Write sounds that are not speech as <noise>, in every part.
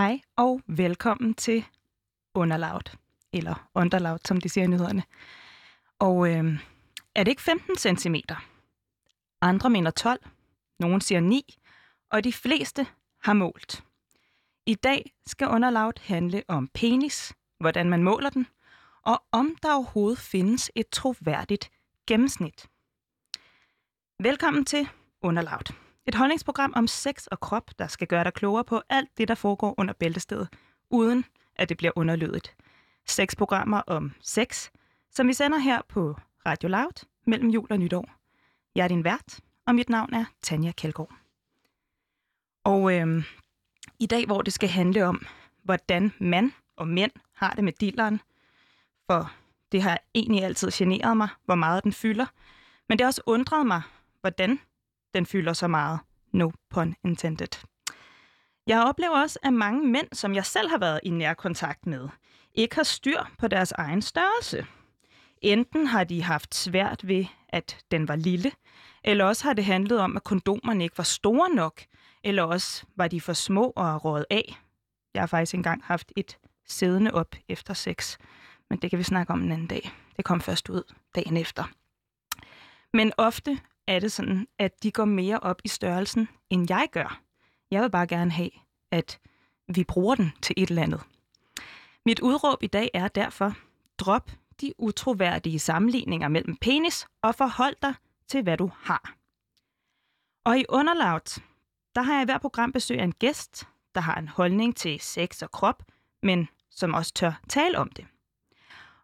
Hej og velkommen til Underlaut, eller Underlaut, som de siger i nyhederne. Og øh, er det ikke 15 cm? Andre mener 12, nogen siger 9, og de fleste har målt. I dag skal Underlaut handle om penis, hvordan man måler den, og om der overhovedet findes et troværdigt gennemsnit. Velkommen til Underlaut. Et holdningsprogram om sex og krop, der skal gøre dig klogere på alt det, der foregår under bæltestedet, uden at det bliver underlydigt. Seks programmer om sex, som vi sender her på Radio Loud mellem jul og nytår. Jeg er din vært, og mit navn er Tanja Kjeldgaard. Og øhm, i dag, hvor det skal handle om, hvordan mand og mænd har det med dilleren, for det har egentlig altid generet mig, hvor meget den fylder, men det har også undret mig, hvordan den fylder så meget. No pun intended. Jeg oplever også, at mange mænd, som jeg selv har været i nær kontakt med, ikke har styr på deres egen størrelse. Enten har de haft svært ved, at den var lille, eller også har det handlet om, at kondomerne ikke var store nok, eller også var de for små og rådet af. Jeg har faktisk engang haft et siddende op efter sex, men det kan vi snakke om en anden dag. Det kom først ud dagen efter. Men ofte er det sådan, at de går mere op i størrelsen, end jeg gør. Jeg vil bare gerne have, at vi bruger den til et eller andet. Mit udråb i dag er derfor, drop de utroværdige sammenligninger mellem penis og forhold dig til, hvad du har. Og i Underlaut, der har jeg i hver program besøg af en gæst, der har en holdning til sex og krop, men som også tør tale om det.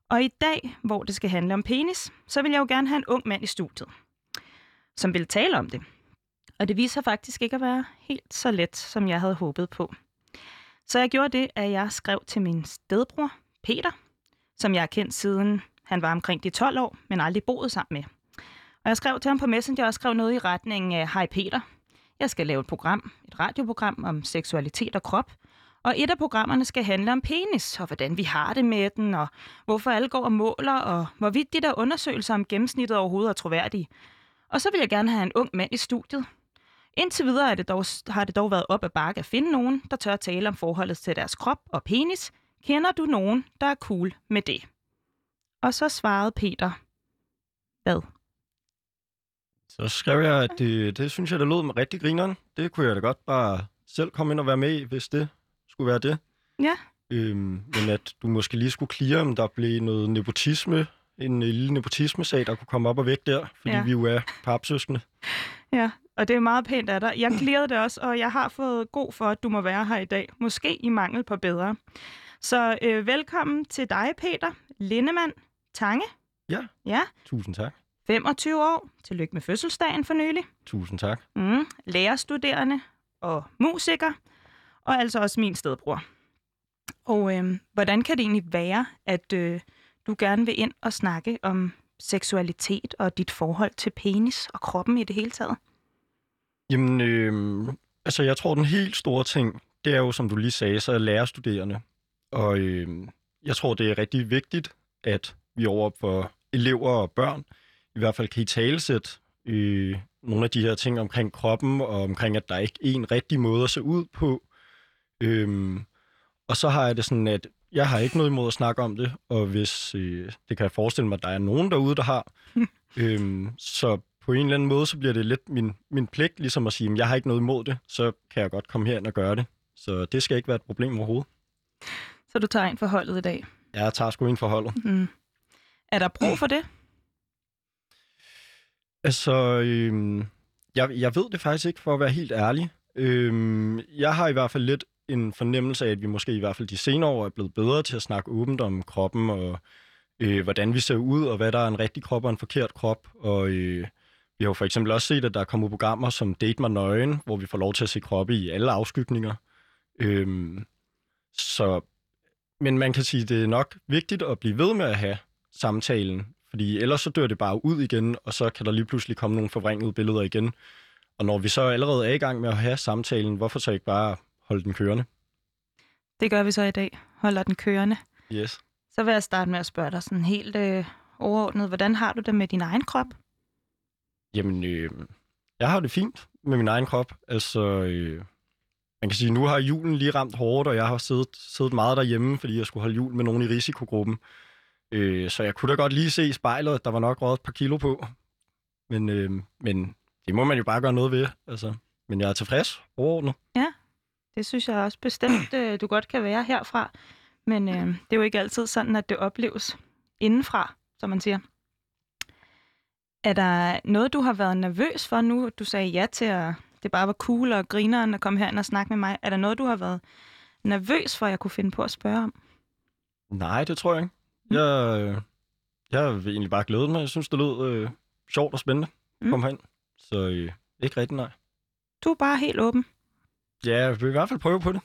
Og i dag, hvor det skal handle om penis, så vil jeg jo gerne have en ung mand i studiet som ville tale om det. Og det viser faktisk ikke at være helt så let, som jeg havde håbet på. Så jeg gjorde det, at jeg skrev til min stedbror, Peter, som jeg har kendt siden han var omkring de 12 år, men aldrig boet sammen med. Og jeg skrev til ham på Messenger og skrev noget i retning af, Hej Peter, jeg skal lave et program, et radioprogram om seksualitet og krop, og et af programmerne skal handle om penis, og hvordan vi har det med den, og hvorfor alle går og måler, og hvorvidt de der undersøgelser om gennemsnittet overhovedet er troværdige. Og så vil jeg gerne have en ung mand i studiet. Indtil videre er det dog, har det dog været op ad bakke at finde nogen, der tør at tale om forholdet til deres krop og penis. Kender du nogen, der er cool med det? Og så svarede Peter, hvad? Så skrev jeg, at det, det synes jeg, det lød med rigtig grineren. Det kunne jeg da godt bare selv komme ind og være med i, hvis det skulle være det. Ja. Øhm, men at du måske lige skulle klire, om der blev noget nepotisme en lille nepotisme-sag, der kunne komme op og væk der, fordi ja. vi jo er papsøskende. Ja, og det er meget pænt af dig. Jeg klirrede det også, og jeg har fået god for, at du må være her i dag. Måske i mangel på bedre. Så øh, velkommen til dig, Peter Lindemann Tange. Ja, ja. tusind tak. 25 år. Tillykke med fødselsdagen for nylig. Tusind tak. Mm, lærerstuderende og musiker, og altså også min stedbror. Og øh, hvordan kan det egentlig være, at øh, du gerne vil ind og snakke om seksualitet og dit forhold til penis og kroppen i det hele taget? Jamen, øh, altså jeg tror, den helt store ting, det er jo, som du lige sagde, så er lærerstuderende. Og øh, jeg tror, det er rigtig vigtigt, at vi over for elever og børn i hvert fald kan i talesætte øh, nogle af de her ting omkring kroppen, og omkring, at der ikke er en rigtig måde at se ud på. Øh, og så har jeg det sådan, at jeg har ikke noget imod at snakke om det, og hvis øh, det kan jeg forestille mig, at der er nogen derude, der har, <laughs> øhm, så på en eller anden måde, så bliver det lidt min, min pligt, ligesom at sige, at jeg har ikke noget imod det, så kan jeg godt komme herind og gøre det. Så det skal ikke være et problem overhovedet. Så du tager ind for holdet i dag? Ja, jeg tager sgu ind for holdet. Mm. Er der brug for det? Altså, øhm, jeg, jeg ved det faktisk ikke, for at være helt ærlig. Øhm, jeg har i hvert fald lidt en fornemmelse af, at vi måske i hvert fald de senere år er blevet bedre til at snakke åbent om kroppen, og øh, hvordan vi ser ud, og hvad der er en rigtig krop og en forkert krop. Og øh, vi har jo for eksempel også set, at der er kommet programmer som Date mig nøgen, hvor vi får lov til at se kroppe i alle afskygninger. Øh, så, men man kan sige, at det er nok vigtigt at blive ved med at have samtalen, fordi ellers så dør det bare ud igen, og så kan der lige pludselig komme nogle forvrængede billeder igen. Og når vi så allerede er i gang med at have samtalen, hvorfor så ikke bare holde den kørende. Det gør vi så i dag. Holder den kørende. Yes. Så vil jeg starte med at spørge dig sådan helt øh, overordnet. Hvordan har du det med din egen krop? Jamen, øh, jeg har det fint med min egen krop. Altså, øh, man kan sige, nu har julen lige ramt hårdt, og jeg har siddet, siddet meget derhjemme, fordi jeg skulle holde jul med nogen i risikogruppen. Øh, så jeg kunne da godt lige se i spejlet, at der var nok røget et par kilo på. Men, øh, men det må man jo bare gøre noget ved. Altså. Men jeg er tilfreds overordnet. Det synes jeg også bestemt, øh, du godt kan være herfra. Men øh, det er jo ikke altid sådan, at det opleves indenfra, som man siger. Er der noget, du har været nervøs for nu? Du sagde ja til, at det bare var cool og grineren at komme herind og snakke med mig. Er der noget, du har været nervøs for, at jeg kunne finde på at spørge om? Nej, det tror jeg ikke. Mm. Jeg, øh, jeg har egentlig bare glædet mig. Jeg synes, det lød øh, sjovt og spændende at Mm. komme herind. Så øh, ikke rigtig nej. Du er bare helt åben. Ja, jeg vil i hvert fald prøve på det.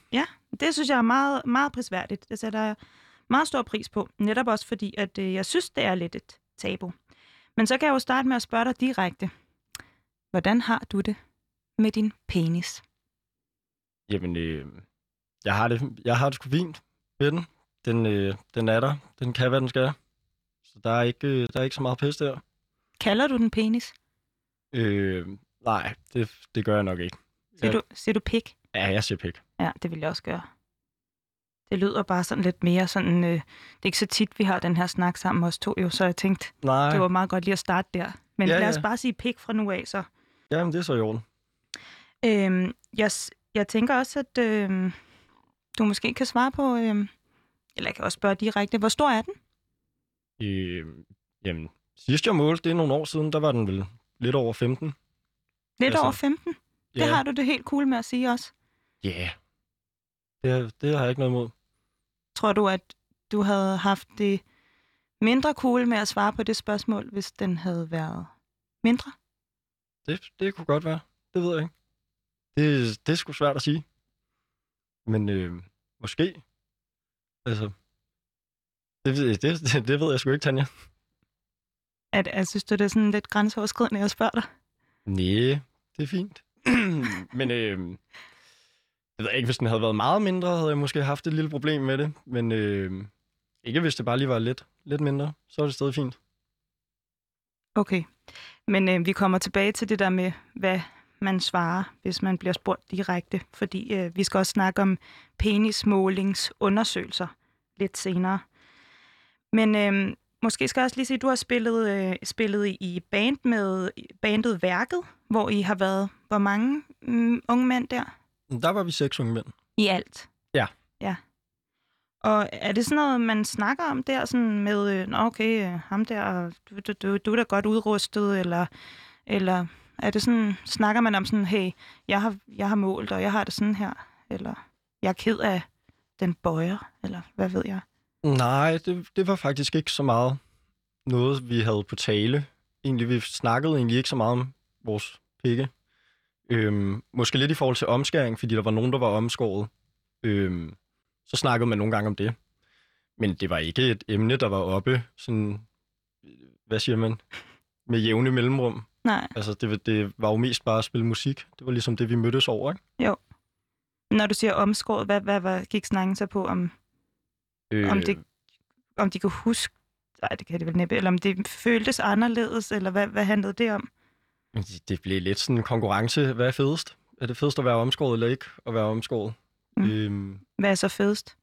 Det synes jeg er meget, meget prisværdigt. Det sætter jeg meget stor pris på. Netop også fordi, at øh, jeg synes, det er lidt et tabu. Men så kan jeg jo starte med at spørge dig direkte. Hvordan har du det med din penis? Jamen, øh, jeg, har det, jeg har det sgu fint med den. Den, øh, den er der. Den kan, hvad den skal. Så der er ikke, øh, der er ikke så meget pis der. Kalder du den penis? Øh, nej, det, det gør jeg nok ikke. Ja. du, siger du pik? Ja, jeg siger pik. Ja, det vil jeg også gøre. Det lyder bare sådan lidt mere sådan... Øh, det er ikke så tit, vi har den her snak sammen os to jo, så jeg tænkte, Nej, det var meget godt lige at starte der. Men Ja, lad os ja. bare sige pik fra nu af, så. jamen det er så i orden. Øhm, jeg, jeg tænker også, at øh, du måske kan svare på... Øh, eller jeg kan også spørge direkte, hvor stor er den? Øh, jamen, sidst jeg målte, det er nogle år siden, der var den vel lidt over 15. Lidt Altså, over 15? Det har du det helt cool med at sige også. Ja. Yeah. Det, det har jeg ikke noget imod. Tror du, at du havde haft det mindre cool med at svare på det spørgsmål, hvis den havde været mindre? Det, det kunne godt være. Det ved jeg ikke. Det, det er sgu svært at sige. Men øh, måske. Altså, det, ved- det, det, <laughs> det ved jeg sgu ikke, Tanja. At, at synes du, det er sådan lidt grænseoverskridende, at jeg spørger dig? Nej, det er fint. <clears throat> Men øh, jeg ved ikke, hvis den havde været meget mindre, havde jeg måske haft et lille problem med det. Men øh, ikke hvis det bare lige var lidt, lidt mindre, så er det stadig fint. Okay. Men øh, vi kommer tilbage til det der med, hvad man svarer, hvis man bliver spurgt direkte. Fordi øh, vi skal også snakke om penismålingsundersøgelser lidt senere. Men øh, måske skal jeg også lige sige, at du har spillet, øh, spillet i- band med bandet Værket, hvor I har været hvor mange mm, unge mænd der? Der var vi seks unge mænd. I alt? Ja. Ja. Og er det sådan noget, man snakker om der, sådan med, øh, Nå, okay, øh, ham der, du, du, du, du er da godt udrustet, eller, eller er det sådan, snakker man om sådan, hey, jeg har, jeg har målt, og jeg har det sådan her, eller jeg er ked af den bøjer, eller hvad ved jeg? Nej, det, det var faktisk ikke så meget noget, vi havde på tale. Egentlig, vi snakkede egentlig ikke så meget om vores pikke. Øhm, måske lidt i forhold til omskæring, fordi der var nogen, der var omskåret. Øhm, så snakkede man nogle gange om det. Men det var ikke et emne, der var oppe, sådan, hvad siger man, med jævne mellemrum. Nej, Altså, det, det var jo mest bare at spille musik. Det var ligesom det, vi mødtes over, ikke? når du siger omskåret, hvad, hvad, hvad gik snakken så på, om, Øh, om, det, om de kunne huske, nej, det kan det vel næppe, eller om det føltes anderledes, eller hvad, hvad handlede det om? Det- blev lidt sådan en konkurrence. Hvad er fedest? Er det fedest at være omskåret eller ikke at være omskåret? Mm. Øhm, Hvad er så fedest?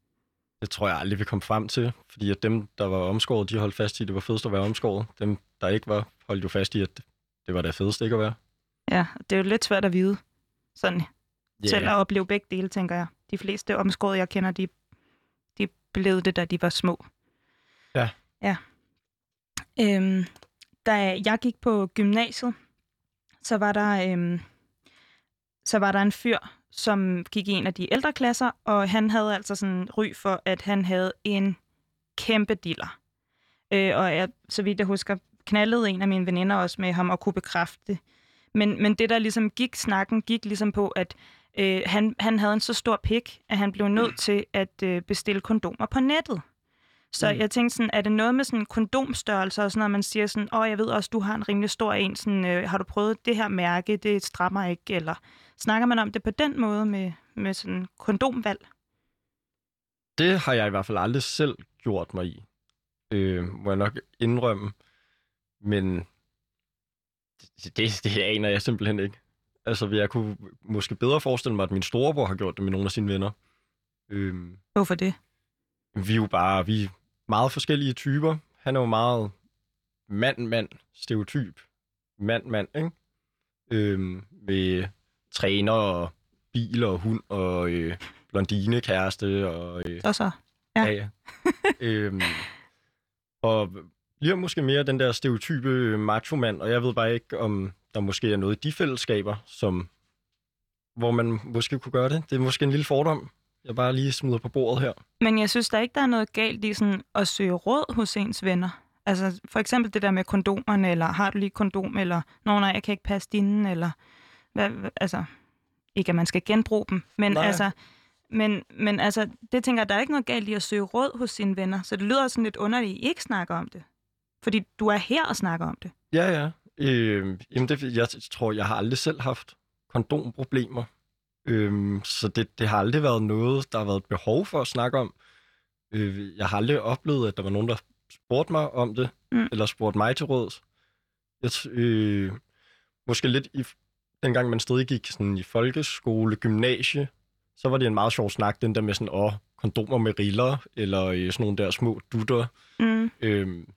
det tror jeg aldrig, vi kom frem til. Fordi at dem, der var omskåret, de holdt fast i, at det var fedest at være omskåret. Dem, der ikke var, holdt jo fast i, at det var det fedeste ikke at være. Ja, det er jo lidt svært at vide. Sådan Ja, selv at opleve begge dele, tænker jeg. De fleste omskåret, jeg kender, de, de blev det, da de var små. Ja. Ja. Øhm, da jeg gik på gymnasiet, så var der, øhm, så var der en fyr, som gik i en af de ældre klasser, og han havde altså sådan ry for, at han havde en kæmpe diller. Øh, og jeg, så vidt jeg husker, knaldede en af mine veninder også med ham og kunne bekræfte det. Men, men det, der ligesom gik snakken, gik ligesom på, at øh, han, han havde en så stor pik, at han blev nødt til at øh, bestille kondomer på nettet. Så Mm. jeg tænkte sådan, er det noget med sådan kondomstørrelse og sådan noget, man siger sådan, åh, jeg ved også, du har en rimelig stor en, sådan, øh, har du prøvet det her mærke, det strammer ikke, eller snakker man om det på den måde med, med sådan kondomvalg? Det har jeg i hvert fald aldrig selv gjort mig i. Øh, må jeg nok indrømme. Men det, det, det aner jeg simpelthen ikke. Altså, jeg kunne måske bedre forestille mig, at min storebror har gjort det med nogle af sine venner. Øhm, Hvorfor det? vi er jo bare vi meget forskellige typer. Han er jo meget mand-mand, stereotyp. Mand-mand, ikke? Øhm, med træner og bil og hund og øh, blondine kæreste og øh, Så så. Ja. ja. ja. øhm, og bliver måske mere den der stereotype macho-mand, og jeg ved bare ikke, om der måske er noget i de fællesskaber, som, hvor man måske kunne gøre det. Det er måske en lille fordom, jeg bare lige smider på bordet her. Men jeg synes der ikke, der er noget galt i sådan at søge råd hos ens venner. Altså for eksempel det der med kondomerne, eller har du lige kondom, eller nå nej, jeg kan ikke passe dine, eller hvad, hvad- altså ikke at man skal genbruge dem, men Nej. altså, men, men altså, det tænker jeg, der er ikke noget galt i at søge råd hos sine venner, så det lyder sådan lidt underligt, at I ikke snakker om det. Fordi du er her og snakker om det. Ja, ja. Øh, jamen det, jeg tror, jeg har aldrig selv haft kondomproblemer. Øhm, så det, det har aldrig været noget, der har været behov for at snakke om. Øh, jeg har aldrig oplevet, at der var nogen, der spurgte mig om det, Mm. eller spurgte mig til råds. Jeg, øh, måske lidt i, dengang man stadig gik sådan i folkeskole, gymnasie, så var det en meget sjov snak, den der med sådan, åh, kondomer med riller, eller øh, sådan nogle der små dutter. Mm. Øhm,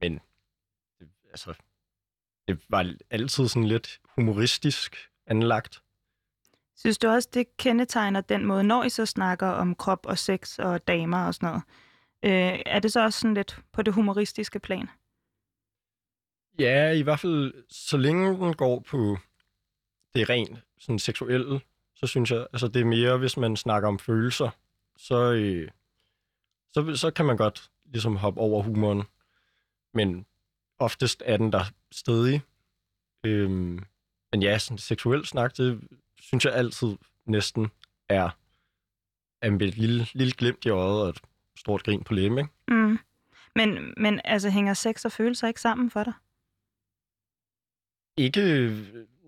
men det, altså, det var altid sådan lidt humoristisk anlagt. Synes du også, det kendetegner den måde, når I så snakker om krop og sex og damer og sådan noget? Øh, er det så også sådan lidt på det humoristiske plan? Ja, i hvert fald så længe den går på det rent sådan seksuelle, så synes jeg, altså det er mere, hvis man snakker om følelser, så, øh, så, så kan man godt ligesom hoppe over humoren. Men oftest er den der stedig. Øhm, men ja, sådan seksuel snak, det synes jeg altid næsten er, er med et lille, lille glimt i øjet og et stort grin på læben, ikke? Mm. Men, men altså, hænger sex og følelser ikke sammen for dig? Ikke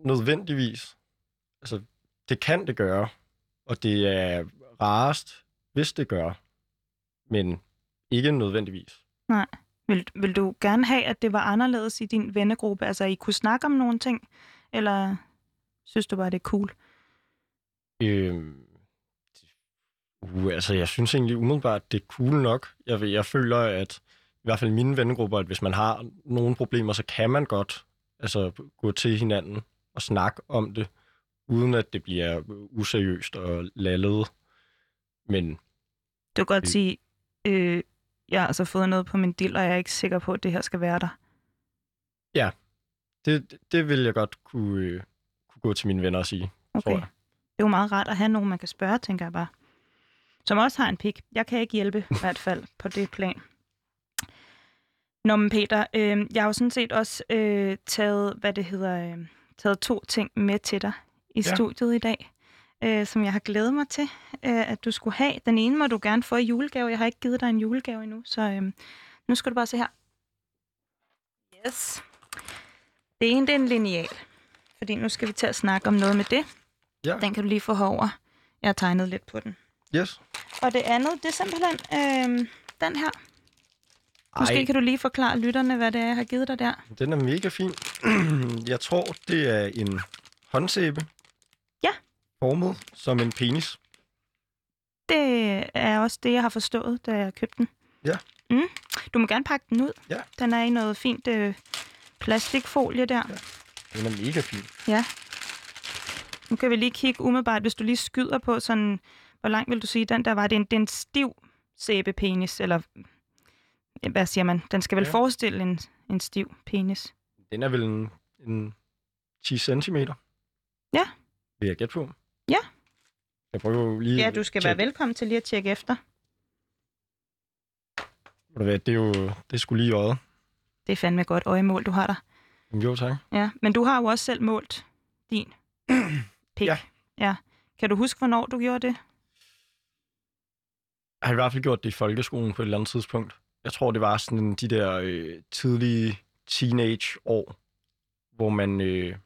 nødvendigvis. Altså, det kan det gøre, og det er rarest, hvis det gør, men ikke nødvendigvis. Vil, vil du gerne have, at det var anderledes i din vennegruppe? Altså, I kunne snakke om nogle ting? Eller synes du bare, det er cool? Øhm, uh, altså, jeg synes egentlig umiddelbart, det er cool nok. Jeg, jeg føler, at i hvert fald i mine vennegrupper, at hvis man har nogle problemer, så kan man godt altså, gå til hinanden og snakke om det, uden at det bliver useriøst og lallet. Men Du kan godt Øh. sige, øh, jeg har altså fået noget på min dild, og jeg er ikke sikker på, at det her skal være der. det, det vil jeg godt kunne, kunne gå til mine venner og sige. Okay. Tror Det jeg. er jo meget rart at have nogen, man kan spørge, tænker jeg bare. Som også har en pik. Jeg kan ikke hjælpe, i hvert fald, på det plan. Nå, men Peter, øh, jeg har jo sådan set også øh, taget, hvad det hedder, øh, taget to ting med til dig i Ja. studiet i dag, øh, som jeg har glædet mig til, øh, at du skulle have. Den ene må du gerne få i julegave. Jeg har ikke givet dig en julegave endnu, så øh, nu skal du bare se her. Yes. Det ene, det er en lineal. Fordi nu skal vi til at snakke om noget med det. Ja. Den kan du lige få herover. Jeg har tegnet lidt på den. Yes. Og det andet, det er simpelthen øh, den her. Måske Ej, kan du lige forklare lytterne, hvad det er, jeg har givet dig der. den er mega fin. <clears throat> jeg tror, det er en håndsæbe. Ja. Formet som en penis. Det er også det, jeg har forstået, da jeg købte den. Ja. Mm. Du må gerne pakke den ud. Ja. Den er i noget fint øh, plastikfolie der. Ja. Den er mega fin. Ja. Nu kan vi lige kigge umiddelbart, hvis du lige skyder på sådan, hvor langt vil du sige, den der var? Det er en, det er en stiv sæbepenis, eller hvad siger man? Den skal vel Ja. forestille en, en stiv penis. Den er vel en, en 10 cm. Ja. Vil jeg gætte på. Ja. Jeg prøver lige... Ja, du skal være velkommen til lige at tjekke efter. Ved du hvad, Det er jo det sgu lige øjet. Det er fandme godt øjemål, du har der. Jo, tak. Ja, men du har jo også selv målt din <clears throat> pik. Ja. ja. Kan du huske, hvornår du gjorde det? Jeg har i hvert fald gjort det i folkeskolen på et eller andet tidspunkt. Jeg tror, det var sådan de der øh, tidlige teenage-år, hvor man... Øh,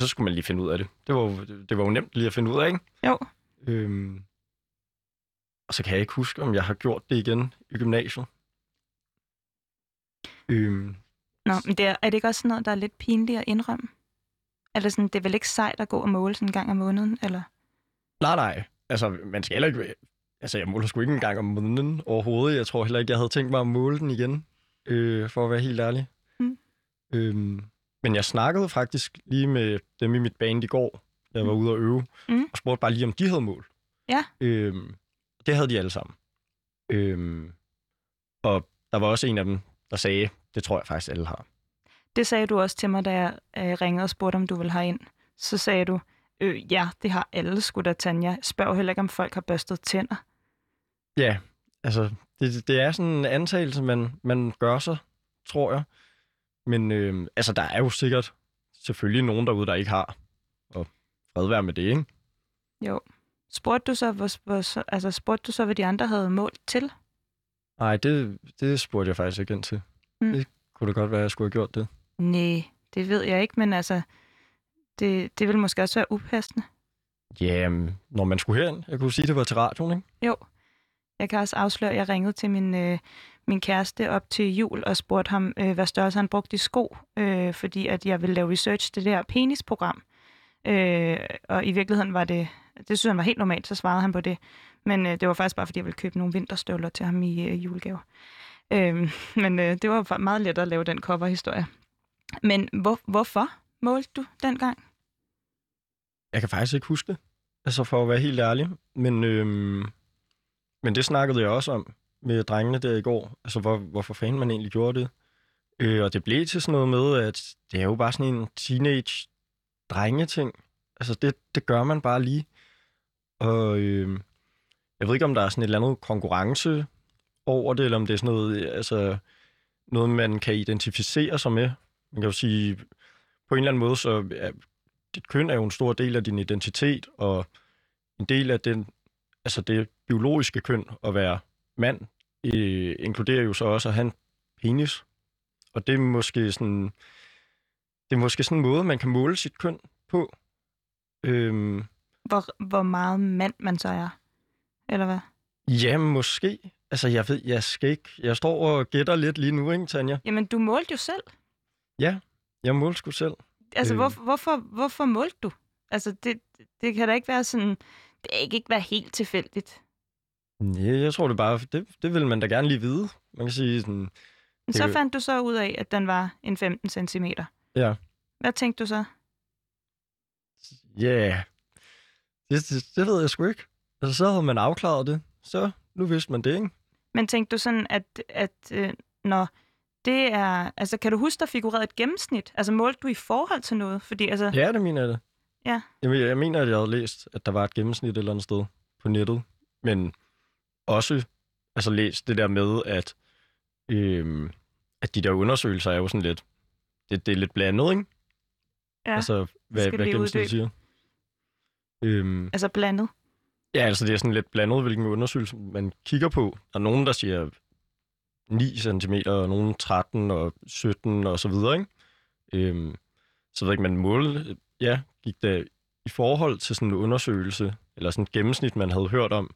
så skulle man lige finde ud af det. Det var, jo- det var jo nemt lige at finde ud af, ikke? Jo. Øhm, og så kan jeg ikke huske, om jeg har gjort det igen i gymnasiet. Øhm, Nå, men det er, er det ikke også sådan noget, der er lidt pinligt at indrømme? Er det sådan, det er vel ikke sejt at gå og måle sådan en gang om måneden, eller? Nej, nej. Altså, man skal heller ikke... Altså, jeg måler sgu ikke en gang om måneden overhovedet. Jeg tror heller ikke, jeg havde tænkt mig at måle den igen, øh, for at være helt ærlig. Mm. Øhm, men jeg snakkede faktisk lige med dem i mit band i går. Jeg var Mm. ude at øve, Mm. og spurgte bare lige, om de havde mål. Ja. Øhm, det havde de alle sammen. Øhm, og der var også en af dem, der sagde, det tror jeg faktisk alle har. Det sagde du også til mig, da jeg øh, ringede og spurgte, om du ville herind. Så sagde du, øh, ja, det har alle sgu da, Tanja. Spørg jo heller ikke, om folk har børstet tænder. Ja, altså, det, det er sådan en antagelse, man, man gør sig, tror jeg. Men øh, altså, der er jo sikkert selvfølgelig nogen derude, der ikke har. Og fred være med det, ikke? Jo. Spurgte du så, hvor, hvor, så- altså, spurgte du så, hvad de andre havde målt til? Nej, det, det spurgte jeg faktisk ikke ind til. Mm. Det kunne det godt være, at jeg skulle have gjort det. Nej, det ved jeg ikke, men altså, det, det vil måske også være upassende. Ja, um, når man skulle herind. Jeg kunne sige, det var til radioen, ikke? Jo. Jeg kan også afsløre, at jeg ringede til min, øh, min kæreste op til jul og spurgte ham, øh, hvad størrelse han brugte i sko, øh, fordi at jeg ville lave research til det der penisprogram. Øh, og i virkeligheden var det, det synes han var helt normalt, så svarede han på det. Men øh, det var faktisk bare, fordi jeg ville købe nogle vinterstøvler til ham i øh, julegave. Øh, <laughs> men øh, det var meget let at lave den coverhistorie. Men hvor, hvorfor målte du dengang? Jeg kan faktisk ikke huske det. Altså, for at være helt ærlig. Men, øh, men det snakkede jeg også om med drengene der i går. Altså, hvor, hvorfor fanden man egentlig gjorde det. Øh, og det blev til sådan noget med, at det er jo bare sådan en teenage drengeting. Altså, det, det gør man bare lige. Og øh, jeg ved ikke, om der er sådan et eller andet konkurrence over det, eller om det er sådan noget, altså, noget man kan identificere sig med. Man kan jo sige, på en eller anden måde, så ja, dit køn er jo en stor del af din identitet, og en del af den, altså det biologiske køn at være mand, øh, inkluderer jo så også at have en penis. Og det er måske sådan, det er måske sådan en måde, man kan måle sit køn på. Øhm, Hvor, hvor meget mand man så er? Eller hvad? ja, måske. Altså, jeg ved, jeg skal ikke... Jeg står og gætter lidt lige nu, ikke, Tanja? Jamen, du målte jo selv. Jeg målte sgu selv. Altså, Øh. hvor, hvorfor, hvorfor målte du? Altså, det, det kan da ikke være sådan... Det kan ikke være helt tilfældigt. Ja, jeg tror det bare... Det, det vil man da gerne lige vide. Man kan sige sådan... Men så fandt du så ud af, at den var en 15 cm. Ja. Hvad tænkte du så? Ja, yeah. det, det, det ved jeg sgu ikke. Altså, så havde man afklaret det. Så nu vidste man det, ikke? Men tænkte du sådan, at, at øh, når det er... Altså, kan du huske, der figurerede et gennemsnit? Altså, målte du i forhold til noget? Fordi, altså... Ja, det mener jeg det. Ja. Jeg, jeg mener, at jeg havde læst, at der var et gennemsnit et eller andet sted på nettet. Men også altså læst det der med, at, øhm, at de der undersøgelser er jo sådan lidt... Det, det er lidt blandet, ikke? Ja, Altså, hvad, hvad uddybe. siger. Øhm, altså blandet. Ja, altså det er sådan lidt blandet, hvilken undersøgelse man kigger på. Der er nogen, der siger 9 cm, og nogen 13 og 17 og så videre, ikke? Øhm, så ved jeg ikke, man mål, ja, gik der i forhold til sådan en undersøgelse, eller sådan et gennemsnit, man havde hørt om,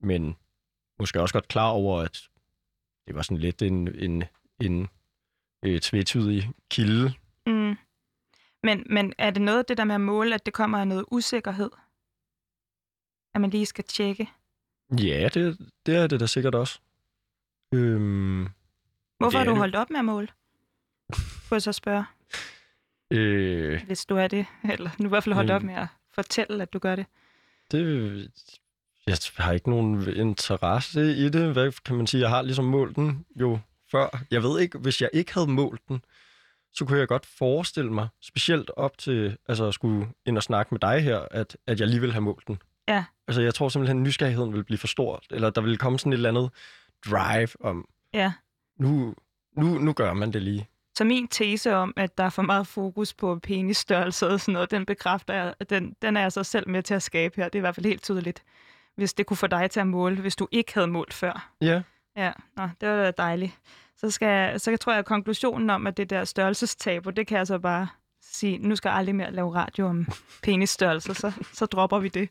men måske også godt klar over, at det var sådan lidt en, en, en øh, tvetydig kilde. Mm. Men, men er det noget af det der med at måle, at det kommer af noget usikkerhed? At man lige skal tjekke? Ja, det, det er det da sikkert også. Øhm, Hvorfor har du holdt op med at måle? Kunne jeg så spørge, øh, hvis du er det. Eller nu i hvert fald holdt Men- op med at fortælle, at du gør det. Det, jeg har ikke nogen interesse i det. Hvad kan man sige? Jeg har ligesom målt den jo før. Jeg ved ikke, hvis jeg ikke havde målt den, så kunne jeg godt forestille mig, specielt op til altså at skulle ind og snakke med dig her, at, at jeg lige ville have målt den. Ja. Altså jeg tror simpelthen, at nysgerrigheden ville blive for stor, eller der ville komme sådan et eller andet drive om, Ja. nu, nu, nu gør man det lige. Så min tese om, at der er for meget fokus på penisstørrelse og sådan noget, den bekræfter jeg, den, den er jeg så selv med til at skabe her. Det er i hvert fald helt tydeligt. Hvis det kunne få dig til at måle, hvis du ikke havde målt før. Ja, Ja, Nå, det var da dejligt. Så, skal jeg, så tror jeg, at konklusionen om, at det der størrelsestabu, det kan jeg så bare sige, nu skal jeg aldrig mere lave radio om penisstørrelse, så, så dropper vi det.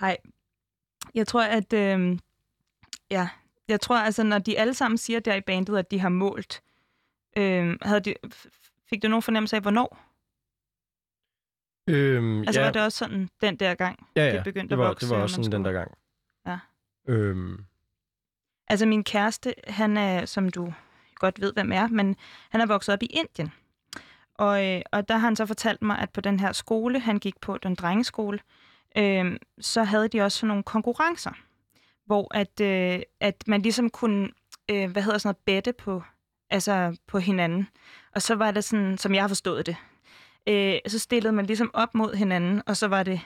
Nej, jeg tror, at øh, ja, jeg tror altså, når de alle sammen siger der i bandet, at de har målt, øh, havde de, fik du nogen fornemmelse af, hvornår? Øhm, Altså ja, var det også sådan den der gang? ja, det ja, begyndte det at var, vokse, det var og også sådan den der gang. Ja. Øhm, Altså min kæreste, han er, som du godt ved, hvem er, men han er vokset op i Indien. Og, øh, og der har han så fortalt mig, at på den her skole, han gik på, den drengeskole, øh, så havde de også sådan nogle konkurrencer, hvor at, øh, at man ligesom kunne, øh, hvad hedder sådan noget, bette på, altså på hinanden. Og så var det sådan, som jeg har forstået det, øh, så stillede man ligesom op mod hinanden, og så var det,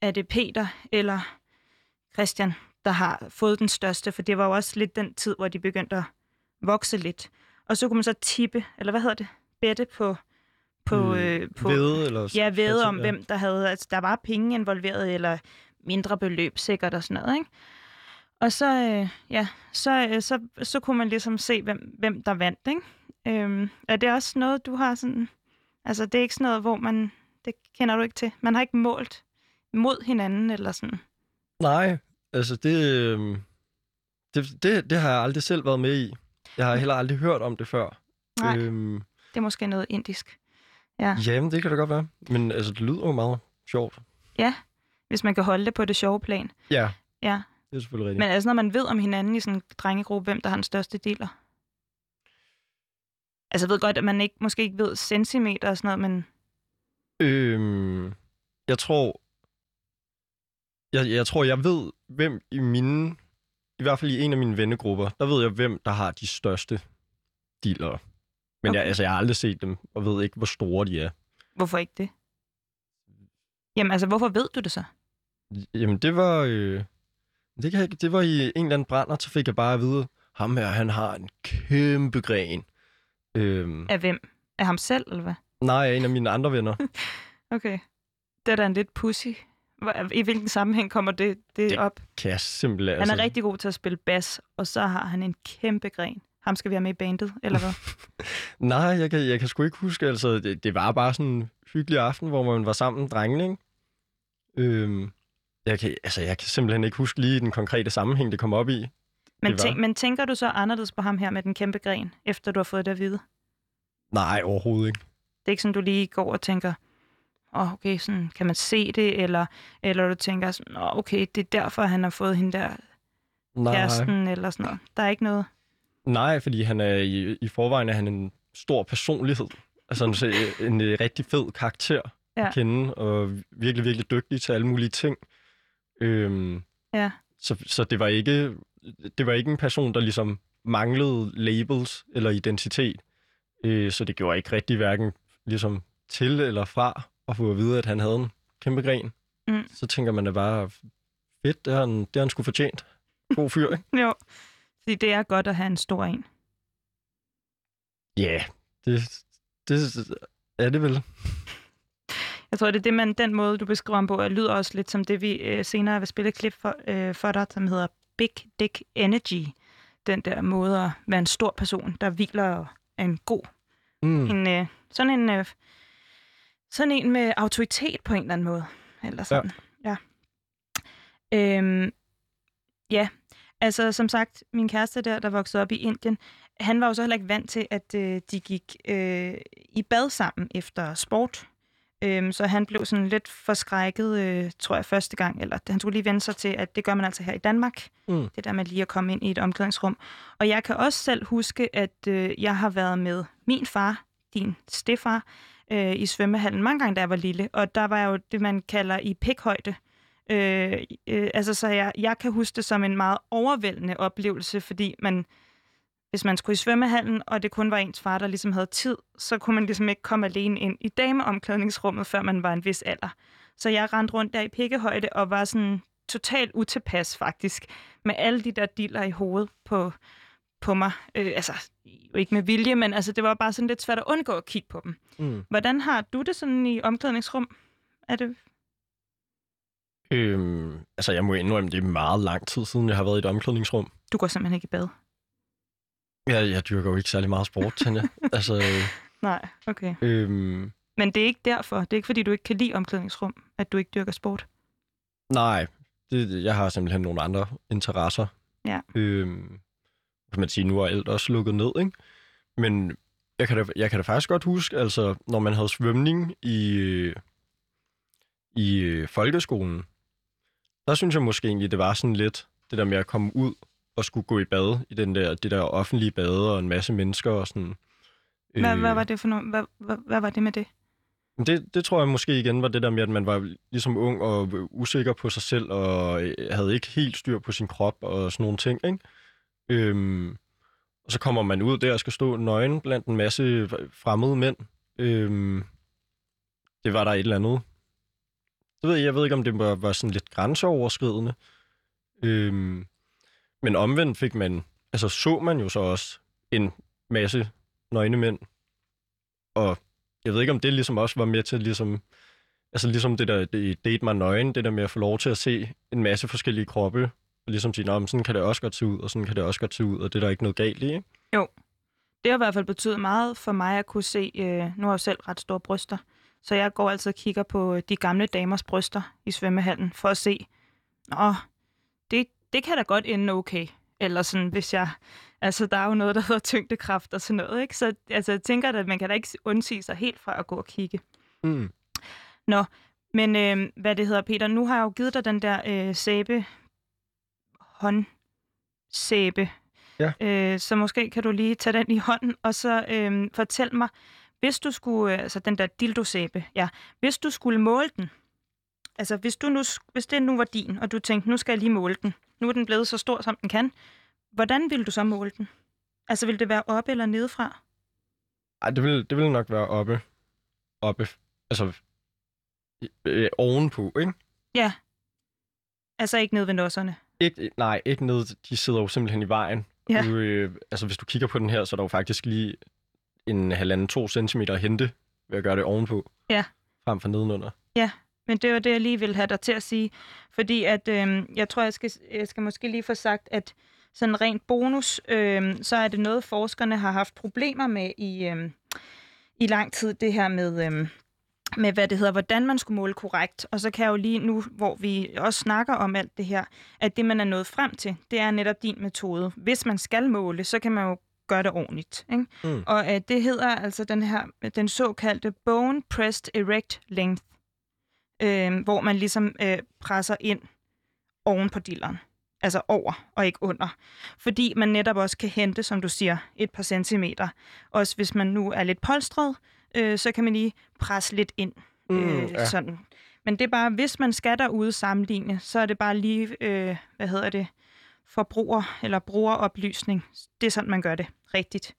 er det Peter eller Christian, der har fået den største, for det var jo også lidt den tid, hvor de begyndte at vokse lidt. Og så kunne man så tippe, eller hvad hedder det, bette på, på, øh, på Ved, eller ja, ved om, ja. hvem der havde, altså der var penge involveret, eller mindre beløb sikkert og sådan noget, ikke? Og så, øh, ja, så, øh, så, så kunne man ligesom se, hvem, hvem der vandt, ikke? Øhm, er det også noget, du har sådan... Altså, det er ikke sådan noget, hvor man... Det kender du ikke til. Man har ikke målt mod hinanden, eller sådan. Nej, altså det, øhm, det, det, det har jeg aldrig selv været med i. Jeg har heller aldrig hørt om det før. Nej, Øhm, det er måske noget indisk. Jamen, det kan det godt være. Men altså, det lyder jo meget sjovt. Hvis man kan holde det på det sjove plan. Ja, Ja. det er selvfølgelig rigtigt. Men altså, når man ved om hinanden i sådan en drengegruppe, hvem der har den største dealer? Altså, jeg ved godt, at man ikke, måske ikke ved centimeter og sådan noget, men Øhm, jeg tror, jeg, jeg tror, jeg ved, hvem i mine, i hvert fald i en af mine vennegrupper, der ved jeg, hvem der har de største dealere. Men okay. jeg, altså, jeg har aldrig set dem, og ved ikke, hvor store de er. hvorfor ikke det? Jamen, altså, hvorfor ved du det så? Jamen, det var, øh, det, kan jeg, det var i en eller anden brænder, så fik jeg bare at vide, ham her, han har en kæmpe gren. Øhm, Af hvem? Af ham selv, eller hvad? nej, en af mine andre venner. <laughs> Okay. Det er da en lidt pussy. I hvilken sammenhæng kommer det, det, Det- op? Kan jeg simpelthen... Han er rigtig god til at spille bas, og så har han en kæmpe gren. Ham skal vi have med i bandet, eller hvad? <laughs> Nej, jeg kan, jeg kan sgu ikke huske. Altså, det, det var bare sådan en hyggelig aften, hvor man var sammen drengene, ikke? Øhm, jeg, kan, altså, jeg kan simpelthen ikke huske lige den konkrete sammenhæng, det kom op i. Men, tænk, men tænker du så anderledes på ham her med den kæmpe gren, efter du har fået det at vide? Nej, overhovedet ikke. Det er ikke sådan, du lige går og tænker, åh, oh, okay, sådan, kan man se det? Eller, eller du tænker, sådan, oh, okay, det er derfor, han har fået hende der Nej, kæresten, eller sådan noget. Der er ikke noget. Nej fordi han er i, i forvejen er han en stor personlighed. Altså en, en, en rigtig fed karakter Ja. at kende, og virkelig, virkelig dygtig til alle mulige ting. Øhm, Ja. så, så det var ikke det var ikke en person, der ligesom manglede labels eller identitet. Øh, så det gjorde ikke rigtig hverken ligesom til eller fra at få at vide, at han havde en kæmpe gren. Mm. Så tænker man da bare, fedt, det har han, det har han sgu fortjent. God fyr, ikke? <laughs> Jo. Fordi det er godt at have en stor en. Ja, yeah, det, det er det vel. <laughs> Jeg tror, det er det, man, den måde, du beskriver ham på, at lyder også lidt som det, vi øh, senere vil spille et klip for, øh, for dig, som hedder Big Dick Energy. Den der måde at være en stor person, der hviler og er en god. Mm. En, øh, sådan, en, øh, sådan en med autoritet på en eller anden måde. Eller sådan. Ja. ja. Øhm, ja, altså som sagt, min kæreste der, der voksede op i Indien, han var jo så heller ikke vant til, at øh, de gik øh, i bad sammen efter sport. Øhm, så han blev sådan lidt forskrækket, øh, tror jeg, første gang. Eller han skulle lige vende sig til, at det gør man altså her i Danmark. Mm. Det der med lige at komme ind i et omklædningsrum. Og jeg kan også selv huske, at øh, jeg har været med min far, din stefar, øh, i svømmehallen mange gange, da jeg var lille. Og der var jo det, man kalder i pikhøjde. Øh, øh, altså, så jeg, jeg kan huske det som en meget overvældende oplevelse, fordi man, hvis man skulle i svømmehallen, og det kun var ens far, der ligesom havde tid, så kunne man ligesom ikke komme alene ind i dameomklædningsrummet, før man var en vis alder. Så jeg rendte rundt der i pikkehøjde og var sådan totalt utilpas faktisk, med alle de der diller i hovedet på, på mig. Øh, altså, ikke med vilje, men altså, det var bare sådan lidt svært at undgå at kigge på dem. Mm. Hvordan har du det sådan i omklædningsrum? Er det... Øhm, altså, jeg må indrømme, det er meget lang tid siden, jeg har været i et omklædningsrum. Du går simpelthen ikke i bad? Jeg, jeg dyrker jo ikke særlig meget sport, Tanja. <laughs> altså, Nej, okay. øhm, Men det er ikke derfor. Det er ikke, fordi du ikke kan lide omklædningsrum, at du ikke dyrker sport. nej, det, jeg har simpelthen nogle andre interesser. Ja. Øhm, kan man sige, nu er alt også lukket ned, ikke? Men jeg kan, da, jeg kan da faktisk godt huske, altså, når man havde svømning i, øh, i øh, folkeskolen, der synes jeg måske egentlig, det var sådan lidt det der med at komme ud og skulle gå i bad i den der, det der offentlige bade og en masse mennesker og sådan. Hvad, Øh, hvad var det for noget? Hvad, hvad, hvad var det med det? Det, det tror jeg måske igen var det der med, at man var ligesom ung og usikker på sig selv, og øh, havde ikke helt styr på sin krop og sådan nogle ting, ikke? Øhm, og så kommer man ud der og skal stå nøgen blandt en masse fremmede mænd. Øhm, det var der et eller andet. Jeg ved jeg, jeg ved ikke, om det var, var sådan lidt grænseoverskridende. Øhm, men omvendt fik man, altså så man jo så også en masse nøgne mænd. Og jeg ved ikke, om det ligesom også var med til ligesom, altså ligesom det der det date mig nøgen, det der med at få lov til at se en masse forskellige kroppe, og ligesom sige, "Nå, men sådan kan det også godt se ud, og sådan kan det også godt se ud, og det er der ikke noget galt i, ikke? Det har i hvert fald betydet meget for mig at kunne se, øh, nu har jeg jo selv ret store bryster, så jeg går altid og kigger på de gamle damers bryster i svømmehallen, for at se, nå, det, det kan da godt ende okay. Eller sådan, hvis jeg, altså der er jo noget, der hedder tyngdekraft og sådan noget, ikke? Så altså, jeg tænker, at man kan da ikke undsige sig helt fra at gå og kigge. Mm. Men øh, hvad det hedder, Peter, nu har jeg jo givet dig den der øh, sæbe, håndsæbe. Ja. Øh, så måske kan du lige tage den i hånden, og så øh, fortæl mig, hvis du skulle, øh, altså den der dildosæbe, ja, hvis du skulle måle den, altså hvis, du nu, hvis det nu var din, og du tænkte, nu skal jeg lige måle den, nu er den blevet så stor, som den kan, hvordan vil du så måle den? Altså vil det være oppe eller nedefra? Ej, det vil, det vil nok være oppe, oppe, altså øh, ovenpå, ikke? Ja. Altså ikke nede ved nosserne. Ikke, nej, ikke ned. De sidder jo simpelthen i vejen. Ja. Du, øh, altså, hvis du kigger på den her, så er der jo faktisk lige en halvanden, to centimeter at hente ved at gøre det ovenpå. Ja. Frem for nedenunder. Men det var det, jeg lige ville have dig til at sige. Fordi at, øh, jeg tror, jeg skal, jeg skal måske lige få sagt, at sådan rent bonus, øh, så er det noget, forskerne har haft problemer med i, øh, i lang tid, det her med, øh, med, hvad det hedder, hvordan man skulle måle korrekt. Og så kan jeg jo lige nu, hvor vi også snakker om alt det her, at det, man er nået frem til, det er netop din metode. Hvis man skal måle, så kan man jo gøre det ordentligt. Ikke? Mm. Og øh, det hedder altså den her, den såkaldte Bone Pressed Erect Length, øh, hvor man ligesom øh, presser ind oven på dilleren. Altså over og ikke under. Fordi man netop også kan hente, som du siger, et par centimeter. Også hvis man nu er lidt polstret, øh, så kan man lige presse lidt ind. Mm, øh, ja. sådan. Men det er bare, hvis man skal derude sammenligne, så er det bare lige, øh, hvad hedder det, forbruger- eller brugeroplysning. Det er sådan, man gør det rigtigt.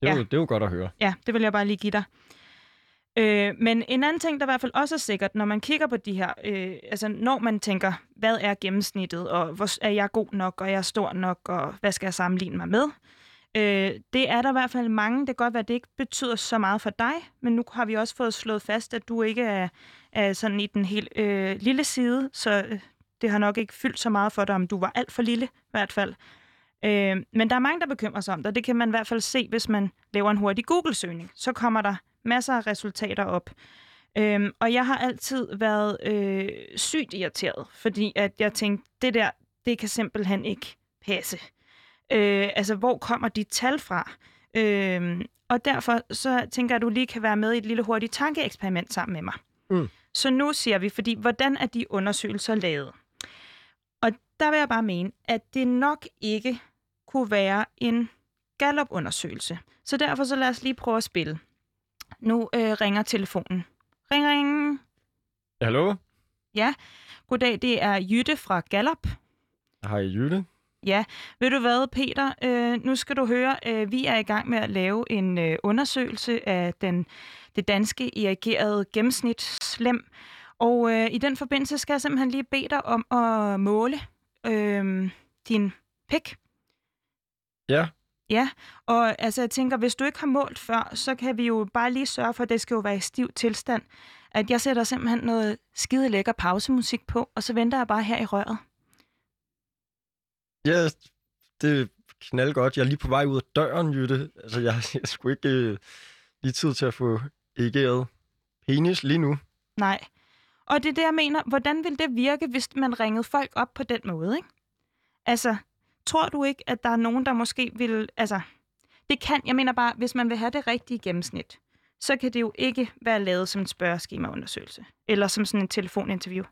Det, er Ja. jo, det er jo godt at høre. Ja, det vil jeg bare lige give dig. Øh, men en anden ting, der i hvert fald også er sikkert, når man kigger på de her, øh, altså når man tænker, hvad er gennemsnittet, og hvor er jeg god nok, og jeg er stor nok, og hvad skal jeg sammenligne mig med? Øh, det er der i hvert fald mange. Det kan godt være, at det ikke betyder så meget for dig, men nu har vi også fået slået fast, at du ikke er, er sådan i den helt øh, lille side, så øh, det har nok ikke fyldt så meget for dig, om du var alt for lille i hvert fald. Øh, men der er mange, der bekymrer sig om det, det kan man i hvert fald se, hvis man laver en hurtig Google-søgning. Så kommer der masser af resultater op. Øhm, og jeg har altid været øh, sygt irriteret, fordi at jeg tænkte, det der, det kan simpelthen ikke passe. Øh, altså, hvor kommer de tal fra? Øh, og derfor så tænker jeg, at du lige kan være med i et lille hurtigt tankeeksperiment sammen med mig. Mm. Så nu siger vi, fordi hvordan er de undersøgelser lavet? Der vil jeg bare mene, at det nok ikke kunne være en Gallup-undersøgelse. Så derfor så lad os lige prøve at spille. Nu øh, ringer telefonen. Ring, ring. Ja, hallo? Goddag, det er Jytte fra Gallup. Hej, Jytte. Ved du hvad, Peter? Øh, nu skal du høre, øh, vi er i gang med at lave en øh, undersøgelse af den, det danske irrigerede gennemsnitslem. Og øh, i den forbindelse skal jeg simpelthen lige bede dig om at måle øh, din pik. Ja, Ja, og altså jeg tænker, hvis du ikke har målt før, så kan vi jo bare lige sørge for, at det skal jo være i stiv tilstand. At jeg sætter simpelthen noget skide lækker pausemusik på, og så venter jeg bare her i røret. ja det er knaldgodt. Jeg er lige på vej ud af døren, Jytte. Altså, jeg, <laughs> jeg skulle ikke øh, lige tid til at få egeret penis lige nu. Nej. Og det er det, jeg mener. Hvordan ville det virke, hvis man ringede folk op på den måde, ikke? Altså, tror du ikke, at der er nogen, der måske vil... Altså, det kan... Jeg mener bare, hvis man vil have det rigtige gennemsnit, så kan det jo ikke være lavet som en spørgeskemaundersøgelse, eller som sådan en telefoninterview.